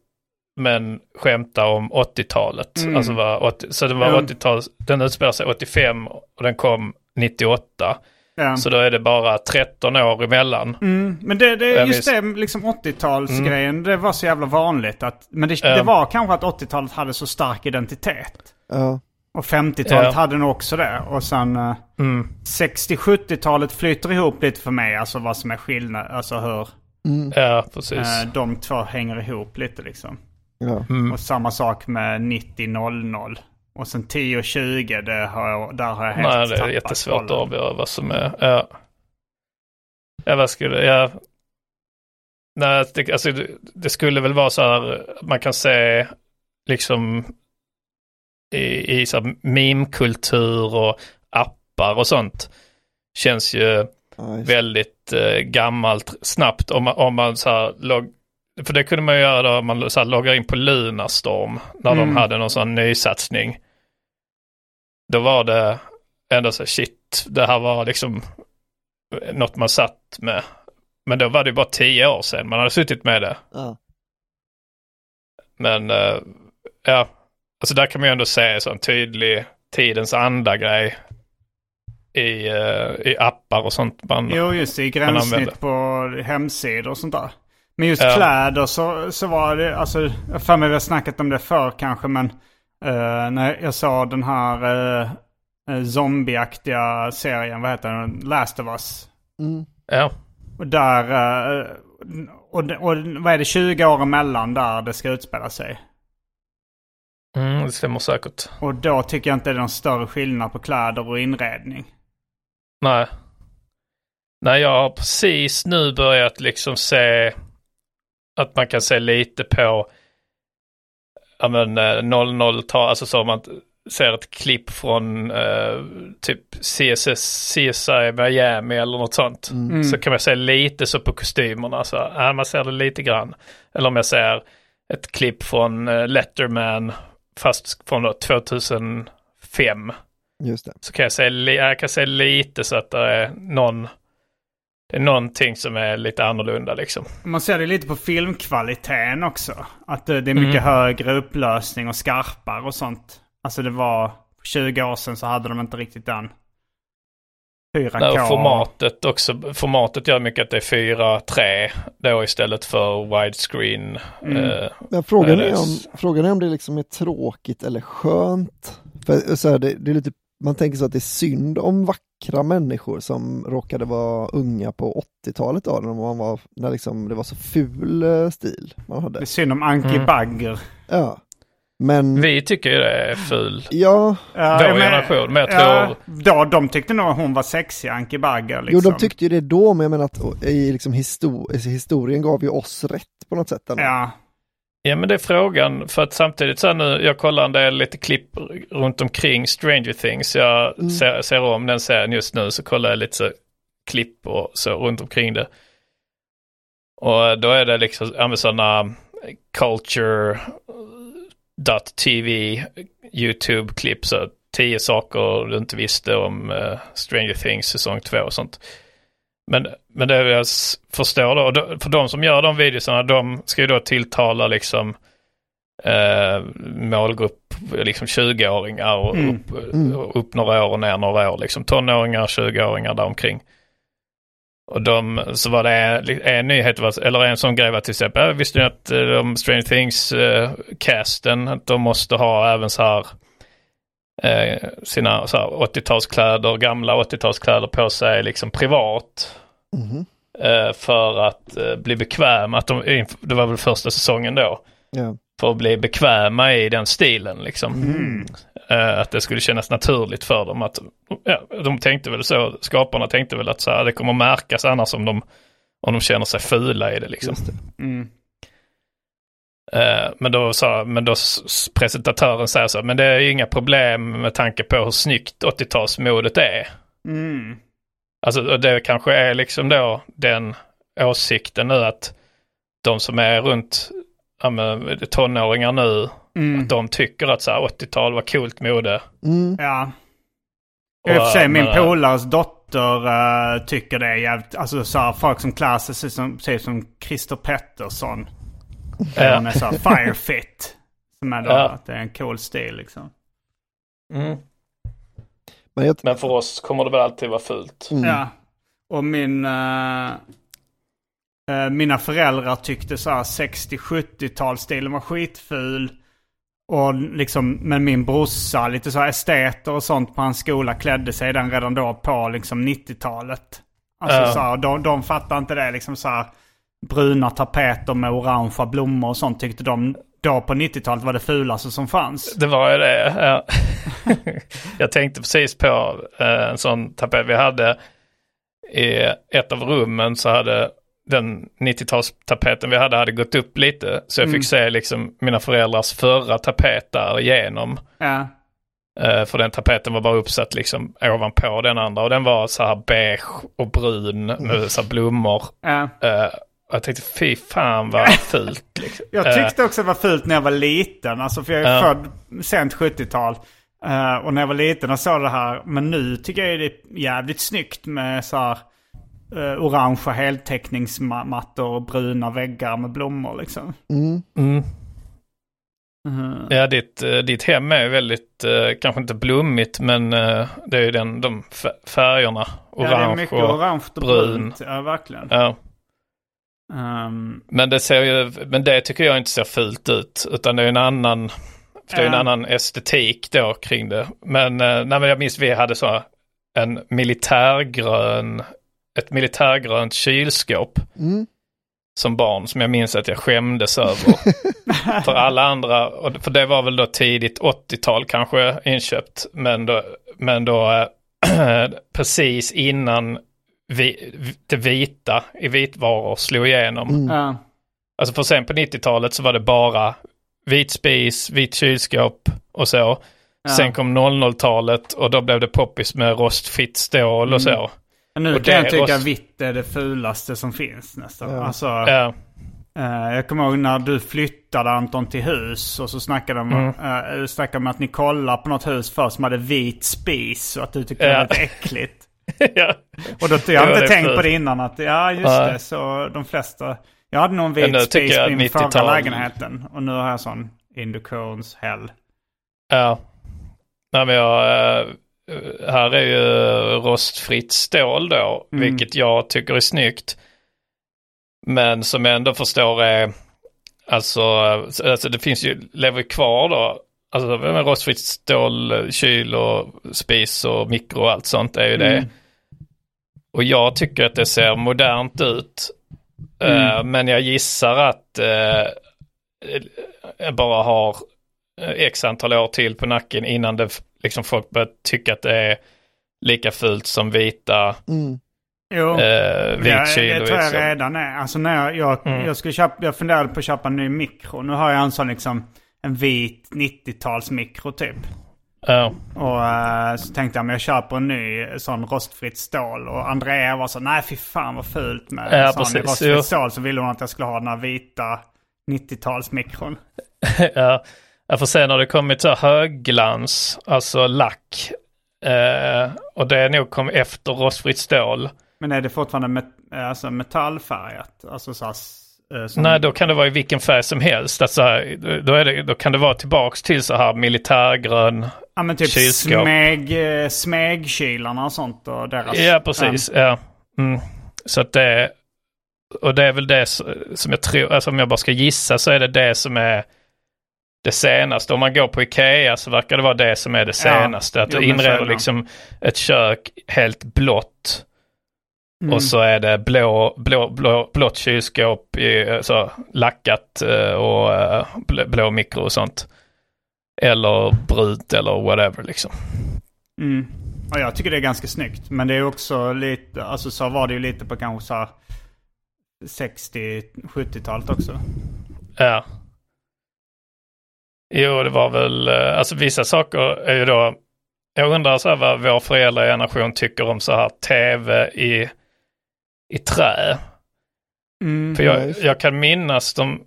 men skämtar om 80-talet. Mm. Alltså var 80, så det var Ja. 80-tal, den utspelar sig 85 och den kom 98. Ja. Så då är det bara 13 år emellan. Mm, men det, det, just det, liksom 80-talsgrejen, det var så jävla vanligt. Att, men det, det var kanske att 80-talet hade så stark identitet. Ja, Och 50-talet Ja. hade nog också det. Och sen eh, Mm. 60-70-talet flyter ihop lite för mig. Alltså vad som är skillnad. Alltså hur Ja, precis. eh, de två hänger ihop lite liksom. ja. Mm. Och samma sak med 90-00. Och sen 10-20, det har jag, där har jag helt Nej, det är tappat jättesvårt att avgöra vad som är. Ja, ja vad skulle jag... Nej, det, alltså, det, det skulle väl vara så här, man kan se liksom i, i så meme-kultur och appar och sånt. Känns ju det. väldigt eh, gammalt snabbt om man, om man så här log, för det kunde man ju göra då om man så här, loggar in på Lunarstorm när Mm. de hade någon sån nysatsning. Då var det ändå så här, shit, det här var liksom något man satt med. Men då var det bara tio år sedan man hade suttit med det. Ja. Men eh, ja, alltså där kan man ju ändå se en tydlig tidens anda grej i, eh, i appar och sånt. Man, Jo, just det. I gränssnitt använder. på hemsidor och sånt där. Men just Ja. kläder så, så var det, alltså, jag för mig vi har snackat om det förr kanske, men eh, när jag såg den här uh, zombieaktiga serien, vad heter den? Last of Us. Mm. ja. Och där, eh, och, och vad är det, 20 år emellan där det ska utspela sig. Mm, det stämmer säkert. Och då tycker jag inte det är någon större skillnad på kläder och inredning. Nej. Nej, jag har precis nu börjat liksom se att man kan se lite på ja men eh, 00-tal, alltså så om man ser ett klipp från eh, typ CSS, CSI Miami eller något sånt. Mm. Så kan man se lite så på kostymerna, så ja, man ser det lite grann. Eller om jag ser ett klipp från eh, Letterman, fast från då 2005 Just det. så kan jag säga, jag kan säga lite så att det är någon, det är någonting som är lite annorlunda liksom. Man ser det lite på filmkvaliteten också. Att det, det är mycket Mm. högre upplösning och skarpare och sånt. Alltså det var, för 20 år sedan så hade de inte riktigt den. 4K. Där formatet också, formatet gör mycket att det är 4-3 då istället för widescreen. Mm. Eh, frågan det är, om, frågan är om det liksom är tråkigt eller skönt. För så här, det, det är lite, man tänker så att det är synd om vackra människor som råkade vara unga på 80-talet då, när, man var, när liksom det var så ful eh, stil man Det hade. är synd om Anki Mm. Bagger. Ja. Men, vi tycker ju det är ful. ja, Ja, Vår men- generation, men jag ja, tror- då, de tyckte nog hon var sexig, Anki Bagger. jo Liksom. de tyckte ju det då, men jag menar att i liksom histor alltså, historien gav ju oss rätt på något sätt. Ändå. Ja, Ja men det är frågan, för att samtidigt så här nu, jag kollar en del lite klipp runt omkring Stranger Things. Jag Mm. ser, ser om den serien just nu så kollar jag lite så klipp och så runt omkring det. Och då är det liksom, ja men sådana culture .tv YouTube-klipp, så tio saker du inte visste om uh, Stranger Things säsong två och sånt. Men, men det jag förstår då, för de som gör de videorna, de ska ju då tilltala liksom eh, målgrupp liksom 20-åringar och Mm. upp, Mm. upp några år och ner några år, liksom tonåringar, 20-åringar däromkring. Och de, så var det en, en nyhet, eller en sån grej var till exempel, visste ni att eh, de Stranger Things-casten, att de måste ha även så här eh, sina så här 80-talskläder, gamla 80-talskläder på sig liksom privat. Eh, för att eh, bli bekväm, att de, det var väl första säsongen då, Ja. För att bli bekväma i den stilen liksom. Mm. Eh, att det skulle kännas naturligt för dem att, ja, de tänkte väl så, skaparna tänkte väl att så här, det kommer märkas annars om de, om de känner sig fula i det liksom. Det. Mm. Eh, men då sa, men då presentatören säger så, men det är ju inga problem med tanke på hur snyggt 80-talsmodet är. Mm. Alltså och det kanske är liksom då den åsikten nu att de som är runt tonåringar nu, Mm. de tycker att så här 80-tal var coolt mode. Mm. Ja. I och för sig, min men, polares dotter eh, tycker det är jävligt... Alltså så här, folk som klär sig som, ser som Christer Pettersson. Ja. Hon är så här firefit. Som är då Ja. att det är en cool stil liksom. Mm. Men jag, Men för oss kommer det väl alltid vara fult. mm. Ja. Och min... eh, eh, mina föräldrar tyckte så här 60-70-talsstilen var skitful. Och liksom, men min brorsa, lite så här esteter och sånt på hans skola klädde sig den redan då på liksom 90-talet. Alltså Ja. så här, de, de fattar inte det liksom så här bruna tapeter med orangea blommor och sånt tyckte de då på 90-talet var det fulaste som fanns. Det var ju det. Ja. jag tänkte precis på eh, en sån tapet vi hade i ett av rummen så hade den 90-talstapeten vi hade hade gått upp lite. Så jag fick se liksom mina föräldrars förra tapet där igenom. Ja. Eh, för den tapeten var bara uppsatt liksom ovanpå den andra och den var så här beige och brun med så här blommor. Ja. Och jag tänkte fy fan vad fult. Liksom. Jag Eh, tyckte också det var fult när jag var liten. Alltså för jag är Ja. född sent 70-tal. Eh, och när jag var liten och såg det här. Men nu tycker jag det är jävligt snyggt med så här uh, orangea heltäckningsmattor och bruna väggar med blommor liksom. Mm. mm. Mhm. Ja, ditt, eh, ditt hem är väldigt, eh, kanske inte blommigt, men eh, det är ju den, de fä- färgerna. ja, det är Orange mycket och orange och brun. brunt. Ja, verkligen. Ja. Ehm, Men det ser ju, men det tycker jag inte ser fult ut, utan det är en annan, för det är en annan estetik då kring det. Men, eh, nej, men jag minns vi hade så en militärgrön, ett militärgrönt kylskåp Mm. som barn som jag minns att jag skämdes över. för alla andra, och för det var väl då tidigt 80-tal kanske inköpt, men då, men då eh, precis innan vi, det vita i vitvaror slog igenom. Mm. ja. Alltså för sen på 90-talet så var det bara vit spis, vitt kylskåp och så. Ja. Sen kom 00-talet och då blev det poppis med rostfritt stål och så. Men nu Och kan jag det tycka rost- vitt är det fulaste som finns nästan. Ja. Alltså, Ja, Eh, jag kommer ihåg när du flyttade Anton till hus och så snackade de Mm. eh, du snackade om att ni kollade på något hus först som hade vit spis och att du tyckte det Ja. var lite äckligt. ja. Och då, jag Ja, har inte det tänkt på fult. det innan att ja just det så de flesta. Jag hade nog en vit spis jag på min förra 90-tal lägenheten. Och nu har jag sån hell. Ja. Nej men jag, eh, här är ju rostfritt stål då, Mm. vilket jag tycker är snyggt. Men som jag ändå förstår är, alltså, alltså det finns ju, lever kvar då, alltså med rostfritt stål, kyl och spis och mikro och allt sånt är ju det. Mm. Och jag tycker att det ser modernt ut. Eh, men jag gissar att eh, jag bara har x antal år till på nacken innan det liksom folk börjar tycka att det är lika fult som vita Mm. Jo. eh, vit Ja, kyl det tror jag redan är. Alltså när jag, jag, Mm. jag, skulle köpa, jag funderade på att köpa en ny mikro. Nu har jag en sån liksom, en vit 90-talsmikro typ. Ja, Och eh, så tänkte jag, men jag köper en ny sån rostfritt stål. Och Andrea var så, nej fy fan vad fult med Ja, sån precis, rostfritt jo. stål. Så ville hon att jag skulle ha den här vita 90-talsmikron. ja. Ja, för sen har det kommit så högglans, alltså lack. Eh, och det är nog kommit efter rostfritt stål. Men är det fortfarande met alltså metallfärgat? Alltså så eh, som... Nej, då kan det vara i vilken färg som helst. Alltså, då, är det, då kan det vara tillbaks till så här militärgrön Ja men typ kylskåp. smeg, eh, smegkylarna och sånt och deras... Ja, precis. Ja. Mm. Så att det, och det är väl det som jag tror, alltså om jag bara ska gissa så är det det som är det senaste. Om man går på Ikea så verkar det vara det som är det senaste. att jo, du inreder liksom ett kök helt blått. Mm. Och så är det blå, blå, blå, blått kylskåp i, så, lackat eh, och eh, blå, blå mikro och sånt. Eller brunt eller whatever liksom. Mm. Och jag tycker det är ganska snyggt. Men det är också lite, alltså så var det ju lite på kanske så här 60-70-talet också. Ja. Jo, det var väl, eh, alltså vissa saker är ju då, jag undrar så här vad vår föräldrageneration tycker om så här tv i, i trä. Mm. För Ja, jag, jag kan minnas de,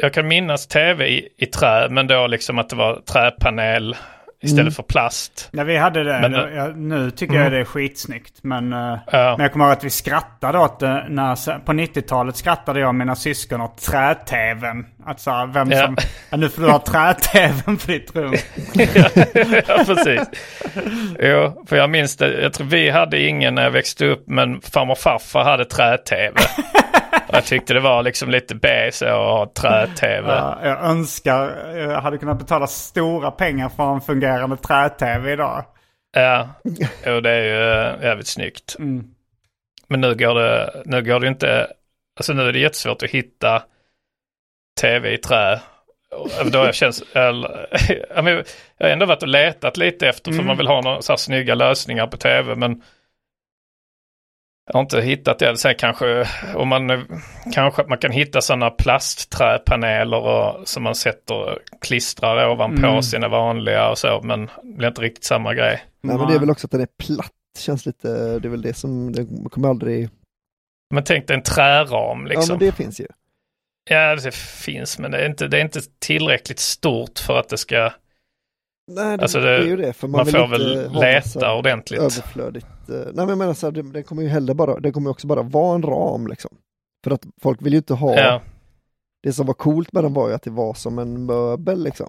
jag kan minnas tv i, i trä, men då liksom att det var träpanel istället Mm. för plast. Ja, vi hade det. Men, det jag, nu tycker Mm. jag det är skitsnyggt. Men, eh, Ja. men jag kommer ihåg att vi skrattade åt det. När, på 90-talet skrattade jag och mina syskon åt trä-tvn. Att så här, vem Ja. som... Ja, nu får du ha trä-tvn på ditt rum. ja, precis. Jo, för jag minns det. Jag tror vi hade ingen när jag växte upp, men farmor och farfar hade trä-tv. Jag tyckte det var liksom lite B så att ha trä-tv. Ja, jag önskar jag hade kunnat betala stora pengar för en fungerande trä-tv idag. Ja, jo, det är ju eh, jävligt snyggt. Mm. Men nu går det, nu går det inte, alltså nu är det jättesvårt att hitta tv i trä. Och Då jag känns, eller, jag har ändå varit och letat lite efter för man vill ha några så här snygga lösningar på tv men jag har inte hittat det. Sen kanske, om man, kanske att man kan hitta sådana plastträpaneler och, som man sätter, klistrar ovanpå Mm. sina vanliga och så men det blir inte riktigt samma grej. Nej men det är väl också att den är platt, känns lite, det är väl det som, det kommer aldrig, Men tänk dig en träram liksom. ja men det finns ju. Ja, det finns, men det är inte, det är inte tillräckligt stort för att det ska... Nej det, Alltså det det- är ju det, för man, Man vill får väl leta ordentligt. överflödigt. Eh, Nej men jag menar så här, det kommer ju heller bara, det kommer också bara vara en ram liksom. För att folk vill ju inte ha, Ja, det som var coolt med den var ju att det var som en möbel liksom.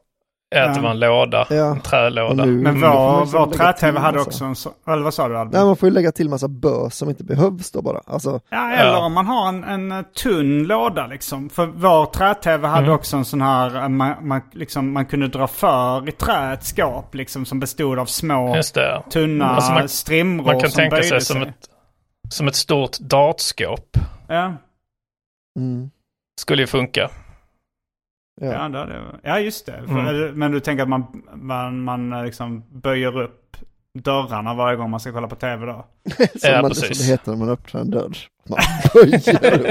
Ja, att det var en låda, Ja. en trälåda. Nu- Men vår, liksom vår trä-tv hade också en så, Eller vad sa du Albin? Nej man får ju lägga till massa bös som inte behövs då bara. Alltså, Ja, eller Ja. om man har en, en eh, tunn låda liksom. För vår trä-tv hade Mm. också en sån här, eh, man, man, liksom, man kunde dra för i trä ett skåp liksom som bestod av små tunna Alltså man- strimror Man kan som tänka böjde sig som ett, som ett stort dartskåp. Ja, mm, Skulle ju funka. Ja. ja, det, ja just det. För, Mm. eller- Men du tänker att man, man, man eh, liksom böjer upp dörrarna varje gång man ska kolla på tv då? som, Ja, man, precis. som det heter när man öppnar en dörr. Man böjer upp.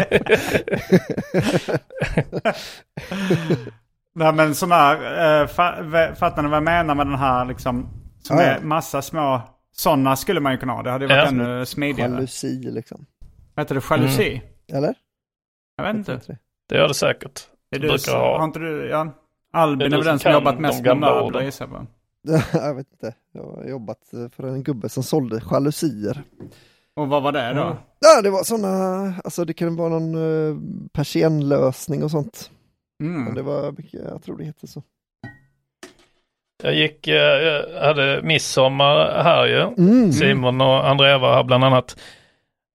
Nej men sån här, eh, vä- fattar ni vad jag menar med den här liksom, som Ja, ja. är massa små, sådana skulle man ju kunna ha. Det hade ju varit Ja. ännu smidigare. Jalusi liksom. Heter det? Jalusi? Mm. Eller? Jag vet inte. Det gör det säkert. Är du, brukar så, ha. har inte du, ja. Albin är väl den som jobbat mest med möbler gissar jag på. jag vet inte. Jag har jobbat för en gubbe som sålde jalusier. Och vad var det då? Mm. Ja, det var sådana, alltså det kan vara någon uh, persiennlösning och sånt. Men Mm. det var mycket, jag tror det heter så. Jag gick, eh, jag hade midsommar här ju. Mm. Simon och Andrea var här bland annat.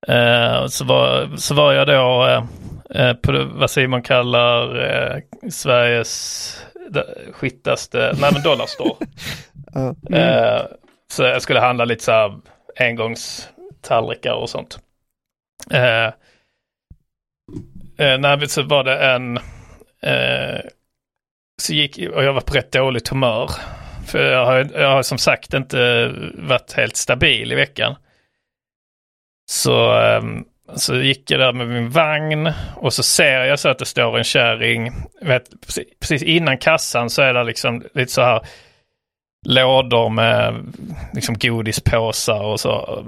Eh, så, var, så var jag då eh, på vad Simon kallar eh, Sveriges skittaste, nej men Dollarstore. Ja. Eh, så jag skulle handla lite så här engångstallrikar och sånt. Eh, eh, nej, så var det en, eh, så gick, och jag var på rätt dåligt humör. För jag har, jag har som sagt inte varit helt stabil i veckan. Så, ehm, så gick jag där med min vagn och så ser jag så att det står en kärring. Vet, precis, innan kassan så är det liksom lite så här lådor med liksom godispåsar och så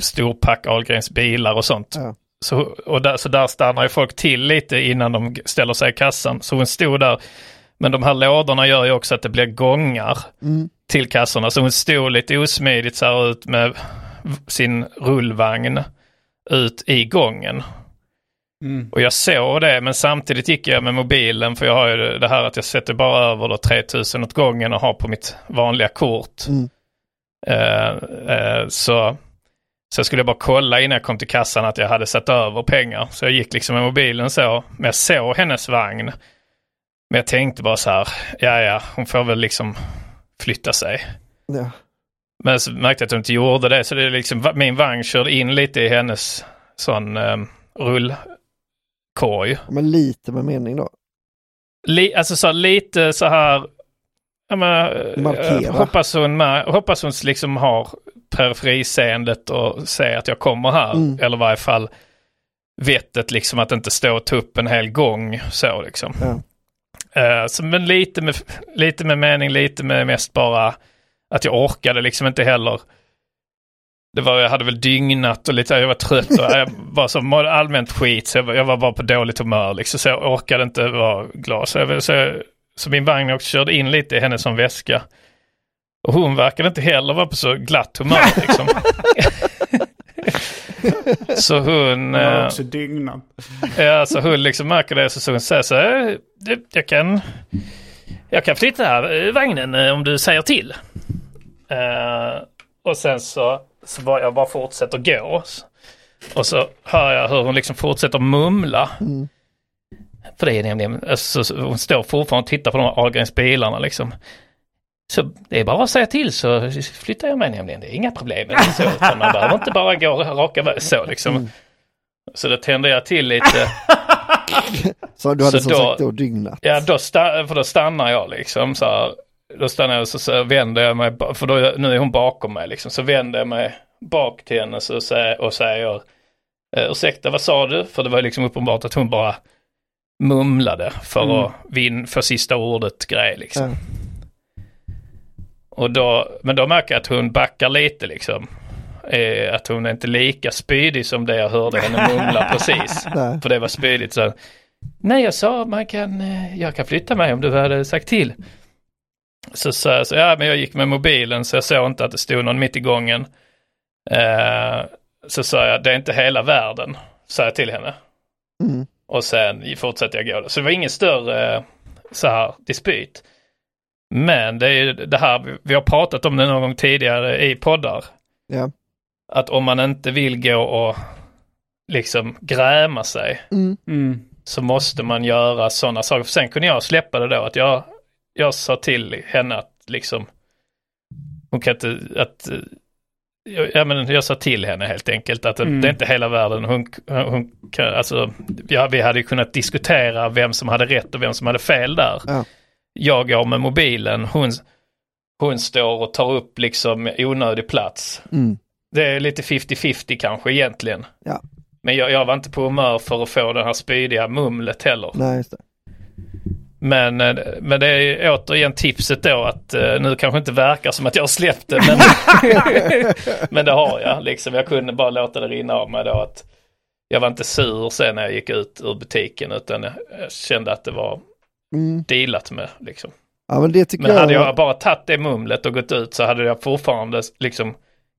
storpack Ahlgrens bilar och sånt. Ja. Så, och där, så där stannar ju folk till lite innan de ställer sig i kassan. Så hon stod där Men de här lådorna gör ju också att det blir gångar Mm. till kassorna. Så hon stod lite osmidigt så här ut med sin rullvagn ut i gången. Mm. Och jag såg det, men samtidigt gick jag med mobilen för jag har ju det här att jag sätter bara över då 3000 åt gången och har på mitt vanliga kort. Mm. Eh, eh, så, så skulle jag bara kolla innan jag kom till kassan att jag hade satt över pengar. Så jag gick liksom med mobilen så, men jag såg hennes vagn. Men jag tänkte bara så här, ja ja, hon får väl liksom flytta sig. Ja. Men så märkte jag att hon inte gjorde det, så det är liksom, min vagn körde in lite i hennes sån eh, rullkorg. Men lite med mening då. Li, alltså så lite så här, ja, men, eh, Markera. hoppas hon, hoppas hon liksom har periferiseendet och ser att jag kommer här. Mm. Eller i varje fall vettet liksom att inte stå och ta upp en hel gång så liksom. Ja. Eh, så, men lite med, lite med mening, lite med mest bara att jag orkade liksom inte heller. Det var, jag hade väl dygnat och lite, jag var trött och jag var så allmänt skit så jag var, jag var bara på dåligt humör liksom. Så jag orkade inte vara glad. Så, jag, så, jag, så min vagn också körde in lite i henne som väska. Och hon verkade inte heller vara på så glatt humör liksom. så hon... Hon har eh, också dygnat. Ja, så hon liksom märker det så hon säger så här, "Du, jag kan, jag kan flytta eh, vagnen eh, om du säger till. Eh, och sen så, så bara, jag bara fortsätter gå. Och så hör jag hur hon liksom fortsätter mumla. För det är nämligen, alltså, så hon står fortfarande och tittar på de här Ahlgrens liksom. Så det är bara att säga till så flyttar jag mig nämligen. Det är inga problem. Så, man behöver inte bara gå raka vägen så liksom. Så då tände jag till lite. Så du hade Så som då- sagt då dygnat. Ja, då, för då stannar jag liksom så här. Då stannar jag och så, så vänder jag mig, för då, nu är hon bakom mig liksom. Så vänder jag mig bak till henne så, säger- och säger eh, ursäkta vad sa du? För det var liksom uppenbart att hon bara mumlade för Mm. att vin, för sista ordet grej liksom. Ja. Och då, men då märker jag att hon backar lite liksom. Eh, att hon är inte lika spydig som det jag hörde henne mumla precis. För det var spydigt så. Nej jag sa man kan, eh, jag kan flytta mig om du hade sagt till. Så sa jag så, ja men jag gick med mobilen så jag såg inte att det stod någon mitt i gången. Eh, så sa jag, det är inte hela världen, sa jag till henne. Mm. Och sen fortsatte jag gå. Så det var ingen större så här dispyt. Men det är ju det här, vi- vi har pratat om det någon gång tidigare i poddar. Ja. Att om man inte vill gå och liksom gräma sig Mm. Mm. så måste man göra sådana saker. För sen kunde jag släppa det då att jag, jag sa till henne att liksom hon kan inte, att jag- Ja men jag sa till henne helt enkelt att Mm. det är inte hela världen. Hon, hon kan, alltså, ja, vi hade ju kunnat diskutera vem som hade rätt och vem som hade fel där. Ja. Jag går med mobilen, hon, hon står och tar upp liksom onödig plats. Mm. Det är lite 50-50 kanske egentligen. Ja. Men jag, jag var inte på humör för att få det här spydiga mumlet heller. Nej, just det. Men, eh, men det är återigen tipset då att eh, nu kanske inte verkar som att jag har släppt det men, men det har jag liksom. Jag kunde bara låta det rinna av mig då att jag var inte sur sen när jag gick ut ur butiken utan jag, jag kände att det var Mm. dealat med liksom. Ja, men Men jag... hade jag bara tagit det mumlet och gått ut så hade jag fortfarande liksom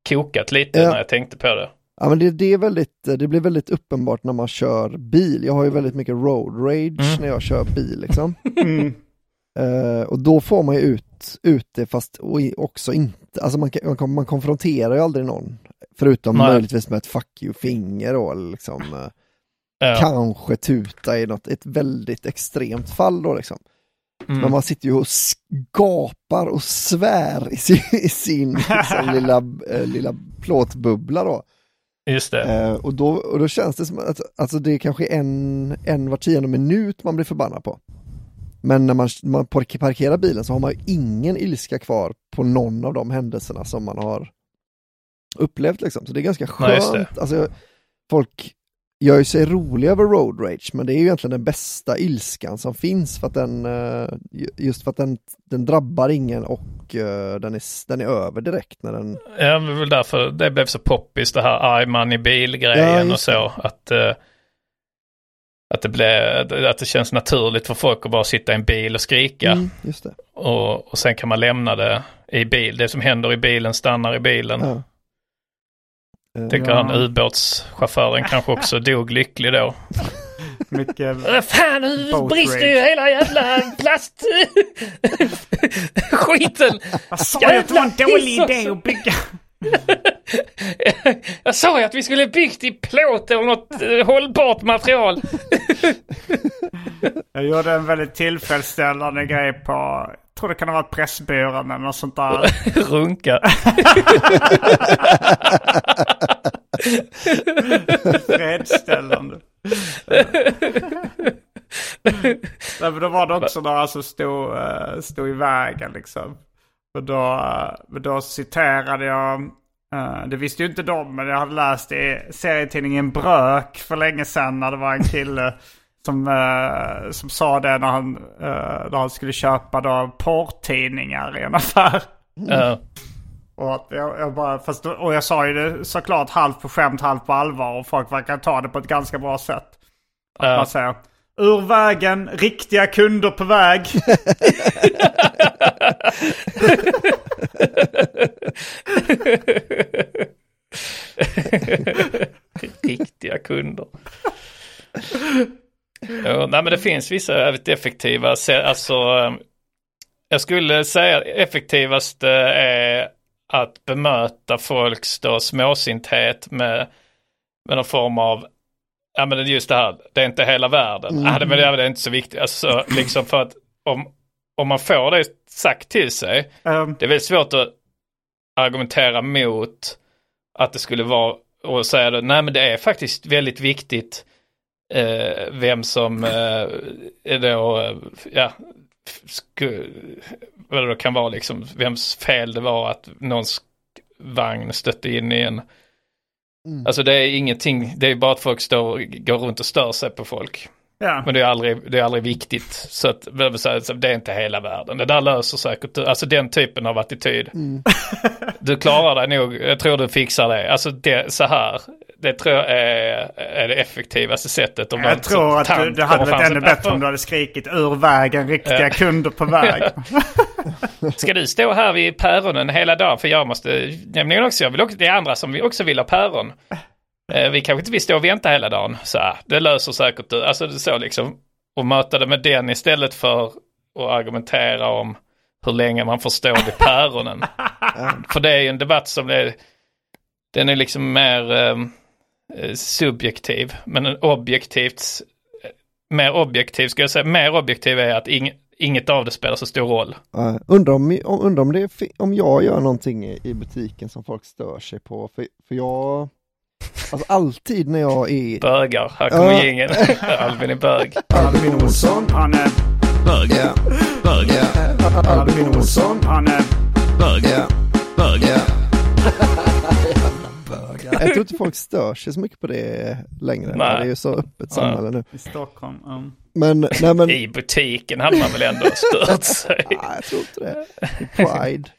kokat lite Ja. när jag tänkte på det. Ja men det, det är väldigt, det blir väldigt uppenbart när man kör bil. Jag har ju väldigt mycket road rage Mm. när jag kör bil liksom. Mm. Eh, och då får man ju ut, ut det fast och också inte, alltså man, kan- man, man konfronterar ju aldrig någon. Förutom Nej. möjligtvis med ett fuck you-finger eller liksom. eh, Ja. Kanske tuta i något, ett väldigt extremt fall då liksom. Mm. Men man sitter ju och skapar och svär i sin, i sin liksom, lilla, eh, lilla plåtbubbla då. Just det. Eh, och, då, och då känns det som att alltså det är kanske en, en var tionde minut man blir förbannad på. Men när man, man park- parkerar bilen så har man ju ingen ilska kvar på någon av de händelserna som man har upplevt liksom. Så det är ganska skönt. Alltså, folk gör ju sig roliga över road rage men det är ju egentligen den bästa ilskan som finns för att den eh, ju- just för att den, den drabbar ingen och eh, den, är, den är över direkt när den Ja, det var väl därför det blev så poppis det här arg man i Ja, bil-grejen just och så. Att, eh, att det, blir, att det känns naturligt för folk att bara sitta i en bil och skrika. Mm. Och, och sen kan man lämna det i bil. Det som händer i bilen stannar i bilen. Ja. Eh, Tänker Ja. han ubåtschauffören kanske också dog lycklig då. Mycket... Fan nu brister ju hela jävla plast... Skiten! Jag sa ju att det var en dålig idé att bygga. Jag sa ju att vi skulle byggt i plåt eller något eh, hållbart material. Jag gjorde en väldigt tillfredsställande grej på, jag tror det kan ha varit Pressbyrån eller något sånt där. Runka. Fredställande. Nej, men då var det också några som stod, eh, stod i vägen liksom. Och då, eh, då citerade jag, eh, det visste ju inte de, men jag hade läst i serietidningen Brök för länge sedan när det var en kille som, som sa det när han, när han skulle köpa då porrtidningar i en affär. Ja. Och, jag, jag bara, fast, och jag sa ju det såklart halvt på skämt, halvt på allvar. Och folk verkar ta det på ett ganska bra sätt. Att Ja. man säger ur vägen, riktiga kunder på väg. Riktiga kunder. Ja, nej men det finns vissa väldigt effektiva. Alltså, eh, jag skulle säga effektivast eh, är att bemöta folks då småsinthet med, med någon form av, ja men det är just det här, det är inte hela världen. Ja, det, men det är inte så viktigt. Alltså, liksom för att om, om man får det sagt till sig, Ehm, det är väldigt svårt att argumentera mot att det skulle vara och säga det, nej men det är faktiskt väldigt viktigt eh, vem som eh, är då, eh, ja, vad det då kan vara liksom, vems fel det var att någons vagn stötte in i en. Alltså det är ingenting, det är bara att folk står går runt och stör sig på folk. Ja. Men det är aldrig, det är aldrig viktigt. Så att, det är inte hela världen. Det där löser säkert du. Alltså den typen av attityd. Du klarar dig nog. Jag tror du fixar det. Alltså det, så här. Det tror jag är, är det effektivaste sättet. Om Jag tror att tant det, hade varit ännu bättre om du hade skrikit ur vägen, riktiga kunder på väg. Ska du stå här vid päronen hela dagen? För jag måste nämligen också, jag vill också, det är andra som också vill ha päron. Eh, vi kanske inte vill stå och vänta hela dagen. Så här, det löser säkert du. Alltså det så liksom. Och möta det med den istället för att argumentera om hur länge man får stå vid päronen. för det är ju en debatt som är, den är liksom mer eh, eh, subjektiv. Men en objektivt, eh, mer objektiv ska jag säga, mer objektiv är att ing, inget av det spelar så stor roll. Uh, undrar om, undrar om, det är, om jag gör någonting i butiken som folk stör sig på. För, för jag, alltså alltid när jag är... Bögar, här kommer Ja. gängen. Albin är bög. Albin Olsson. Han är... Bög. Ja. Bög. Ja. Albin Olsson. Han är... Bög. Ja. Bög. Ja. Jag tror inte folk stör sig så mycket på det längre. Nej. Det är ju så öppet samhälle nu. I Stockholm. um. Men, nej men, I butiken hade man väl ändå stört sig. nej jag tror inte det. Är Pride.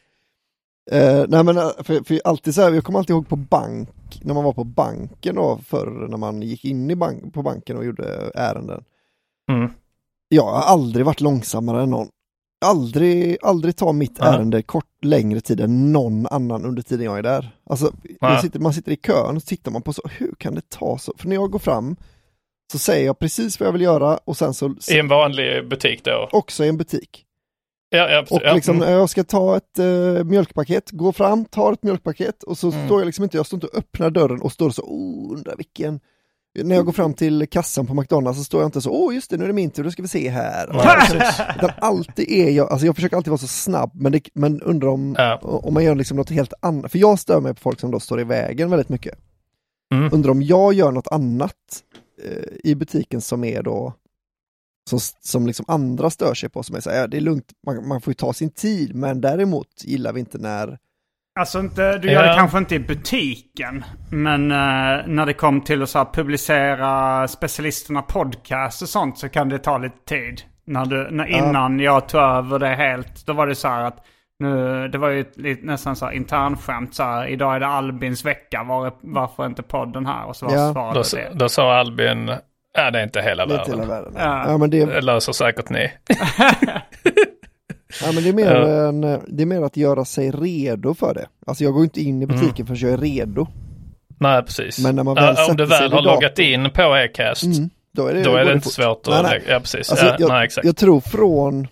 Eh, nej men eh, för, för alltid så här, jag kommer alltid ihåg på bank, när man var på banken då förr, när man gick in i bank, på banken och gjorde ärenden. Mm. Jag har aldrig varit långsammare än någon. Aldrig, aldrig ta mitt Ja. ärende kort längre tid än någon annan under tiden jag är där. Alltså, jag sitter, man sitter i kön och tittar man på så, hur kan det ta så? För när jag går fram så säger jag precis vad jag vill göra och sen så, I en vanlig butik då. också i en butik. Ja, ja, Och ja. liksom när jag ska ta ett eh, mjölkpaket, går fram, tar ett mjölkpaket och så Mm. står jag liksom inte, jag står inte och öppnar dörren och står så, oh, undrar vilken. När jag går fram till kassan på McDonalds så står jag inte så, åh just det, nu är det min tur, då ska vi se här. Ja. Utan alltid är jag, alltså jag försöker alltid vara så snabb, men, det, men undrar om, Ja. om man gör liksom något helt annat. För jag stör mig på folk som då står i vägen väldigt mycket. Mm. Undrar om jag gör något annat eh, i butiken som är då, som, som liksom andra stör sig på, som är så här, ja, det är lugnt, man, man får ju ta sin tid, men däremot gillar vi inte när, Alltså inte, du gör Ja. det kanske inte i butiken. Men eh, när det kom till att så här, publicera specialisterna podcast och sånt så kan det ta lite tid. När du, när, innan jag tog över det helt, då var det så här att nu, det var ju ett, lite, nästan så här internskämt så här, idag är det Albins vecka, var, varför är inte podden här? Och så var Ja. svaret Då, det. då sa Albin, Ja, det är inte hela inte världen. hela världen. Ja. Ja, men det, Det löser säkert ni. ja, men det, är mer Ja. en, det är mer att göra sig redo för det. Alltså jag går inte in i butiken förrän jag är redo. Nej, precis. Men när man väl Ja, om du väl har loggat in på Acast, Mm, då är det, då är det inte fort. svårt att Nej, nej. lägga. Ja, precis. Alltså, ja, jag, nej, exakt. jag tror från,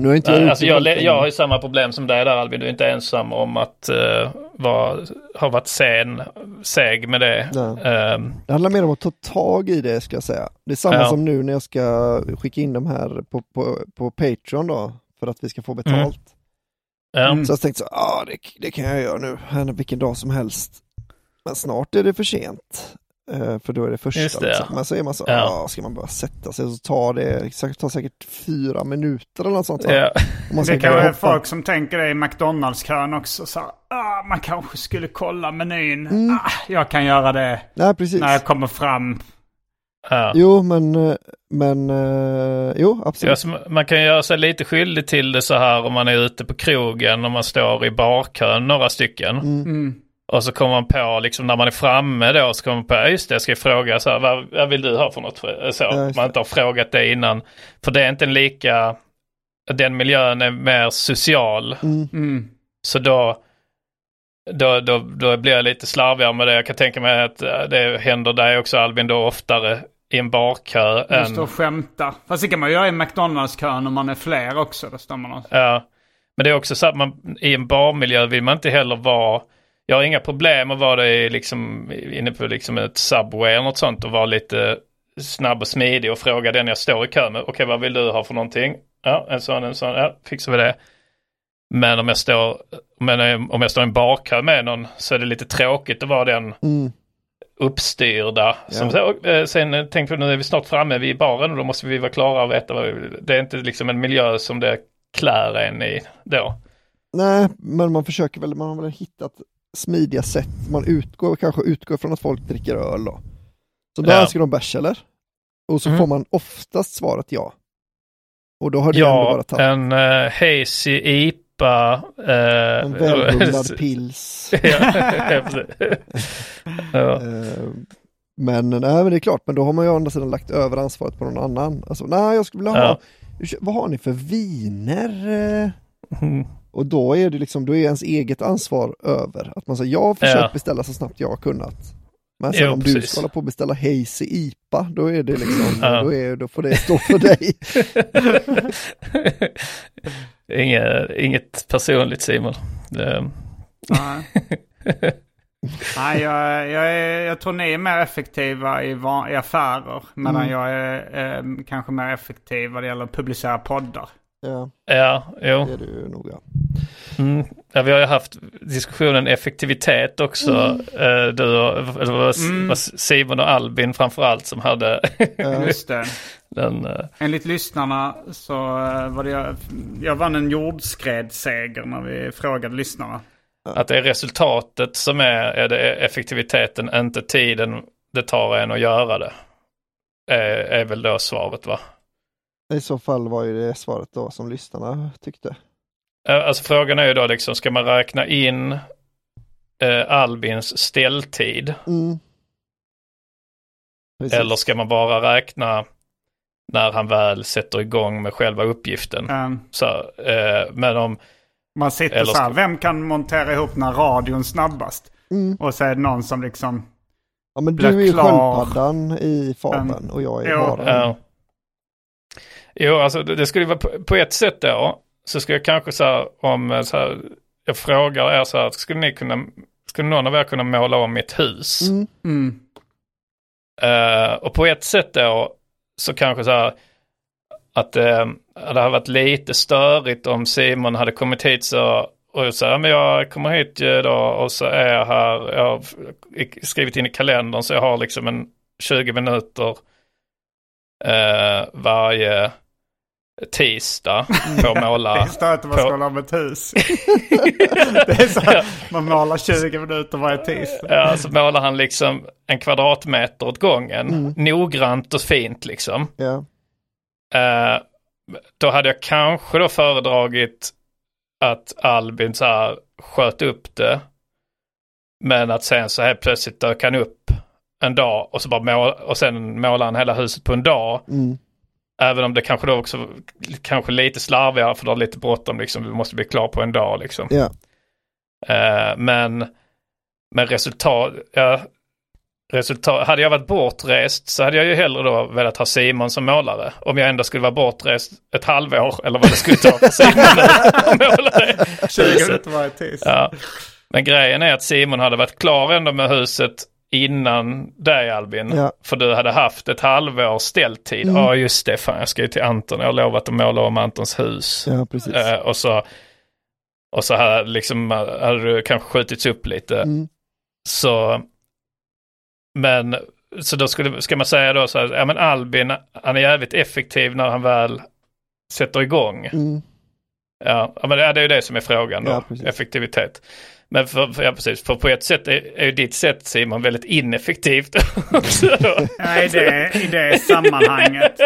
nu har inte jag alltså jag, jag har ju samma problem som dig där Albin, du är inte ensam om att uh, vara, ha varit sen, seg med det. Nej. Ehm, Det handlar mer om att ta tag i det ska jag säga. Det är samma Ja. som nu när jag ska skicka in de här på, på, på Patreon då, för att vi ska få betalt. ja. Mm. Så jag tänkte så, ah, det, det kan jag göra nu, här vilken dag som helst. Men snart är det för sent. Eh, för då är det första. Det, liksom. ja. Men så är man så, Ja. ska man bara sätta sig och så tar det, säkert- tar säkert fyra minuter eller något sånt. Ja. Om man ska Det kan vara folk som tänker det i McDonalds-kön också. Så, ah, man kanske skulle kolla menyn. Mm. Ah, jag kan göra det precis. när jag kommer fram. Ja. Jo, men, men, eh, jo, absolut. Ja, man kan göra sig lite skyldig till det så här om man är ute på krogen och man står i barkön några stycken. Mm. Och så kommer man på, liksom när man är framme då, så kommer man på, "Ja, just det, jag ska fråga så här, vad, vad vill du ha för något? Så, Ja, man inte har frågat det innan. För det är inte en lika, den miljön är mer social. Mm. Mm. Så då, då, då, då blir jag lite slarvigare med det. Jag kan tänka mig att eh, det händer dig också Albin då oftare i en barkö Just än... och skämta. Fast det kan man göra i McDonalds-kön om man är fler också. Då står man. Ja, men det är också så att man i en barmiljö vill man inte heller vara jag har inga problem att vara det liksom, inne på liksom ett Subway eller något sånt och vara lite snabb och smidig och fråga den jag står i kö med. Okej, vad vill du ha för någonting? Ja, en sån, en sån, ja, fixar vi det. Men om jag står, men om jag står i en barkö med någon så är det lite tråkigt att vara den Mm. uppstyrda. Som Ja. eh, sen tänkte vi nu är vi snart framme vid baren och då måste vi vara klara och veta vad vi vill. Det är inte liksom en miljö som det klär en i då. Nej, men man försöker väl, man har väl hittat smidiga sätt. Man utgår, kanske utgår från att folk dricker öl då. Så då Ja. önskar de bärs eller? Och så Mm. får man oftast svaret ja. Och då har det ändå Ja, bara tagit en uh, hazy IPA. eh, en välrullad pils. ja. Eh, Men nej, men det är klart, men då har man ju å andra sidan lagt över ansvaret på någon annan. Alltså, nej, jag skulle vilja ha, vad har ni för viner? Mm. Och då är det liksom, då är ens eget ansvar över. Att man säger, jag har försökt Ja. beställa så snabbt jag har kunnat. Men sen Jo, om du precis. ska hålla på och beställa Hazy IPA, då är det liksom, Ja. då, är, då får det stå för dig. inget, inget personligt Simon. Nej. Jag, jag, är, jag tror ni är mer effektiva i, va- i affärer. Medan Mm. jag är eh, kanske mer effektiv vad det gäller att publicera poddar. Ja, ja, jo. det är du nog ja. Mm. Ja, vi har ju haft diskussionen effektivitet också. Eh, du och, det var Mm. var Simon och Albin framförallt som hade Ja. Just det. den. eh, Enligt lyssnarna så eh, var det jag, jag vann en jordskredsseger när vi frågade lyssnarna. Att det är resultatet som är, är det effektiviteten, inte tiden det tar en att göra det. Är, är väl då svaret va? I så fall var ju det svaret då som lyssnarna tyckte. Eh, Alltså frågan är ju då liksom, ska man räkna in eh, Albins ställtid? Mm. Eller ska man bara räkna när han väl sätter igång med själva uppgiften? Eh, Så, eh, men om, Man sitter Eller så här, vem kan montera ihop den här radion snabbast? Mm. Och så är det någon som liksom, Ja men du är ju sköldpaddan i fabeln och jag är haren. Ja. Jo, alltså det, det skulle vara på, på ett sätt då. Så skulle jag kanske så här, om eh, så här, jag frågar er så här, skulle ni kunna, skulle någon av er kunna måla om mitt hus? Mm. mm, Eh, och på ett sätt då så kanske så här att eh, det hade varit lite störigt om Simon hade kommit hit så och så här, men jag kommer hit då och så är jag här, jag har skrivit in i kalendern så jag har liksom en 20 minuter eh, varje tisdag på att måla. det är stört att man på- om ett hus. det är så här, man målar 20 minuter varje tisdag. Ja, så målar han liksom en kvadratmeter åt gången. Noggrant och fint liksom. Ja. Eh, då hade jag kanske då föredragit att Albin så här sköt upp det. Men att sen så här plötsligt dök han upp en dag och, så bara mål, och sen målar han hela huset på en dag. Mm. Även om det kanske då också kanske lite slarvigare för du har lite bråttom liksom. Du måste bli klar på en dag liksom. Ja. Eh, men, men resultat, ja, resultat, hade jag varit bortrest så hade jag ju hellre då velat ha Simon som målare. Om jag ändå skulle vara bortrest ett halvår eller vad det skulle ta för Simon att måla det 20 huset. minuter varje tis. Ja. Men grejen är att Simon hade varit klar ändå med huset innan dig Albin. Ja. För du hade haft ett halvår ställtid. Ja Mm. just det, fan jag ska ju till Anton. Jag har lovat att måla om Antons hus. Ja, precis. Eh, och så, och så hade, liksom, hade du kanske skjutits upp lite. Mm. Så, men, så då skulle, ska man säga då så här, ja men Albin, han är jävligt effektiv när han väl sätter igång. Mm. Ja, men det är ju det som är frågan då, Ja, effektivitet. Men för, för, ja, precis, för på ett sätt är, är ju ditt sätt Simon väldigt ineffektivt. Ja, i det, i det sammanhanget.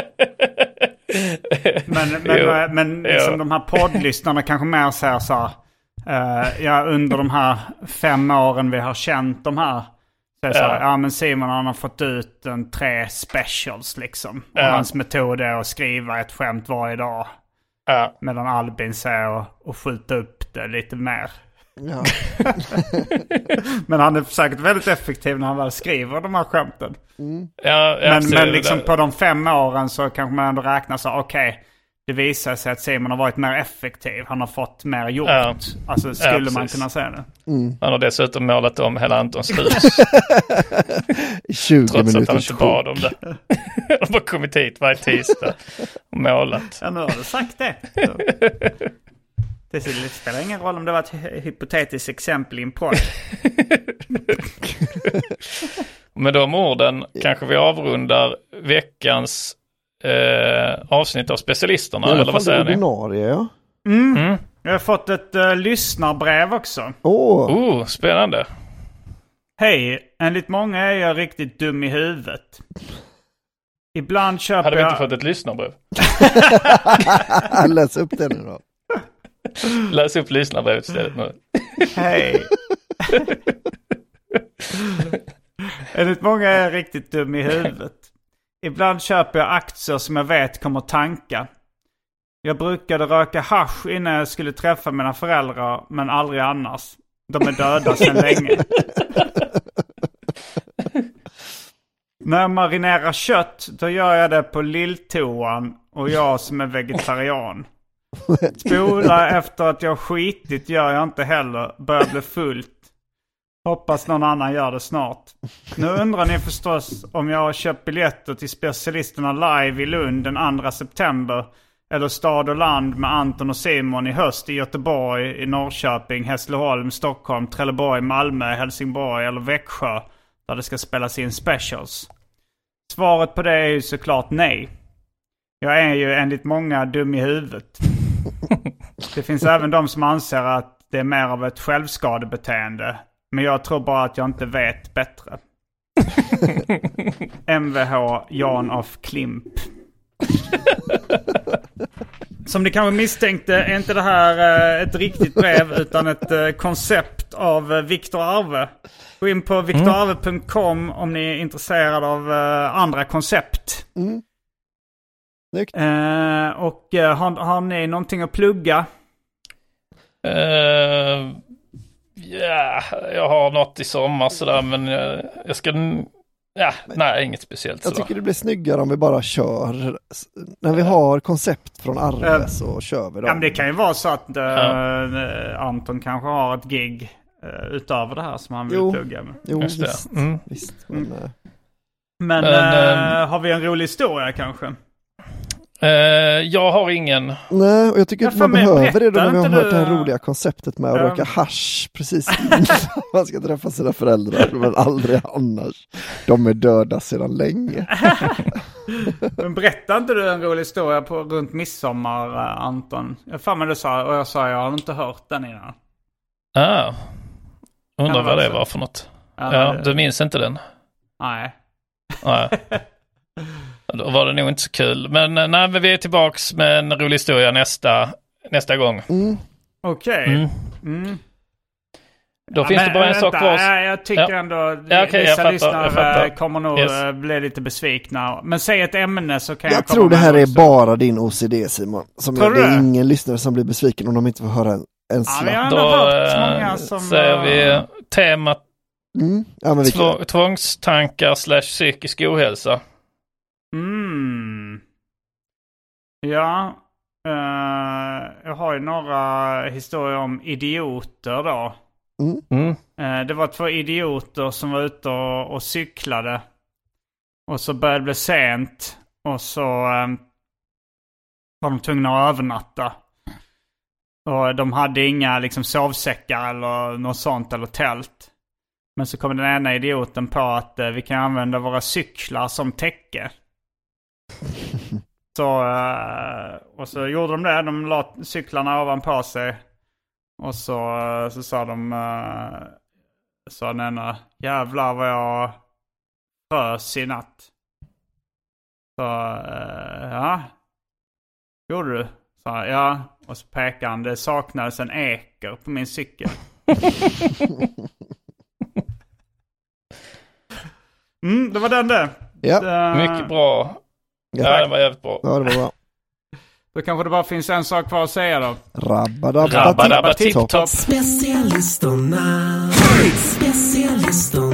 Men, men, Jo, men liksom jo. de här poddlyssnarna kanske mer säger så här. eh, ja, under de här fem åren vi har känt de här. Så det så här, Ja. ja men Simon han har fått ut en tre specials liksom. Och Ja. hans metod är att skriva ett skämt varje dag. Ja, Medan Albin säger att skjuta upp det lite mer. Ja. Men han är säkert väldigt effektiv när han väl skriver de här skämten. ja, ja, Men, men liksom på de fem åren så kanske man ändå räknar så okej. det visar sig att Simon har varit mer effektiv. Han har fått mer gjort. Ja. Alltså skulle man precis. kunna säga det. Han har dessutom målat om hela Antons hus. I 20 trots att han inte bad om det. Han har bara kommit hit varje tisdag och målat. Ja, nu har du sagt det. Så. Det spelar ingen roll om det var ett hy- hypotetiskt exempel i en podd. Med de orden kanske vi avrundar veckans eh, avsnitt av specialisterna. Eller vad säger ni? ordinarie, ja. Mm. Jag har fått ett uh, lyssnarbrev också. Åh, Oh, spännande. Hej, enligt många är jag riktigt dum i huvudet. Ibland köper Hade vi jag... inte fått ett lyssnarbrev? läs upp det nu då. Läs upp lyssnarbrevet istället nu. Hej. Enligt många är jag riktigt dum i huvudet. Ibland köper jag aktier som jag vet kommer tanka. Jag brukade röka hasch innan jag skulle träffa mina föräldrar, men aldrig annars. De är döda sedan länge. När jag marinerar kött, då gör jag det på lilltoan och jag som är vegetarian. Spola efter att jag skitit gör jag inte heller. Börjar bli fullt. Hoppas någon annan gör det snart. Nu undrar ni förstås om jag har köpt biljetter till specialisterna live i Lund den 2 september. Eller Stad och land med Anton och Simon i höst i Göteborg, i Norrköping, Hässleholm, Stockholm, Trelleborg, Malmö, Helsingborg eller Växjö. Där det ska spelas in specials. Svaret på det är ju såklart nej. Jag är ju enligt många dum i huvudet. Det finns även de som anser att det är mer av ett självskadebeteende. Men jag tror bara att jag inte vet bättre. Mvh Jan af Klimp. Som ni kanske misstänkte är inte det här eh, ett riktigt brev utan ett eh, koncept av eh, Viktor Arve. Gå in på viktorarve.com om ni är intresserade av andra koncept. Snyggt. Eh, och eh, har, har ni någonting att plugga? Eh, Ja, jag har något i sommar sådär men jag, jag ska... Ja, nej inget speciellt Jag sådär. tycker det blir snyggare om vi bara kör. När vi har koncept från Arve så kör vi dem. Ja, men det kan ju vara så att eh, Ja. eh, Anton kanske har ett gig uh, utöver det här som han vill Jo. plugga med. Jo, Just det. visst. Mm. visst. Men, eh, Men, Men, eh, ehm, har vi en rolig historia kanske? Eh, jag har ingen. nej, och jag tycker att man behöver det då när vi har hört det här roliga konceptet med att Ja. röka hasch precis innan man ska träffa sina föräldrar, men aldrig annars. De är döda sedan länge. Men berättade inte du en rolig historia på, runt midsommar, eh, Anton? Jag fan men du sa, och jag sa jag har inte hört den innan. Ah, undrar vad det så. var för något. Ja, Ja, det- du minns inte den? Nej. Nej. Då var det nog inte så kul. Men eh, nej, men vi är tillbaks med en rolig historia nästa, nästa gång. Mm. Okej. Mm. Mm. Då Ja, finns men det bara en sak vänta, kvar. ja, Jag tycker Ja. ändå Ja, jag vissa fattar, lyssnare jag fattar. eh, kommer nog Yes. eh, bli lite besvikna. Men säg ett ämne så kan jag, Jag komma tror det här är också. bara din OCD Simon. Som Tror du det är ingen lyssnare som blir besviken om de inte får höra en, en Ja, slapp. jag Då många som... säger vi temat Mm. Ja, tvångstankar slash psykisk ohälsa. Mm. Ja. eh, jag har ju några historier om idioter då. Mm. Eh, det var två idioter som var ute och, och cyklade. Och så började det bli sent. Och så eh, var de tvungna att övernatta. Och de hade inga liksom sovsäckar eller något sånt eller tält. Men så kom den ena idioten på att eh, vi kan använda våra cyklar som täcke. Så, eh, och så gjorde de det. De la cyklarna ovanpå sig. Och så, eh, så sa de, uh, sa den ena, jävlar vad jag frös i natt. Så, eh, ja. Gjorde du? Sa jag, ja. Och så pekade han, det saknades en eker på min cykel. mm, det var den det. ja, Det- Mycket bra. Ja. Ja, det var jävligt bra. ja, det var bra. Då kanske det bara finns en sak kvar att säga då. Rabba-dabba Rabba-dabba tipp-topp. tipp-topp. Specialisterna, specialisterna.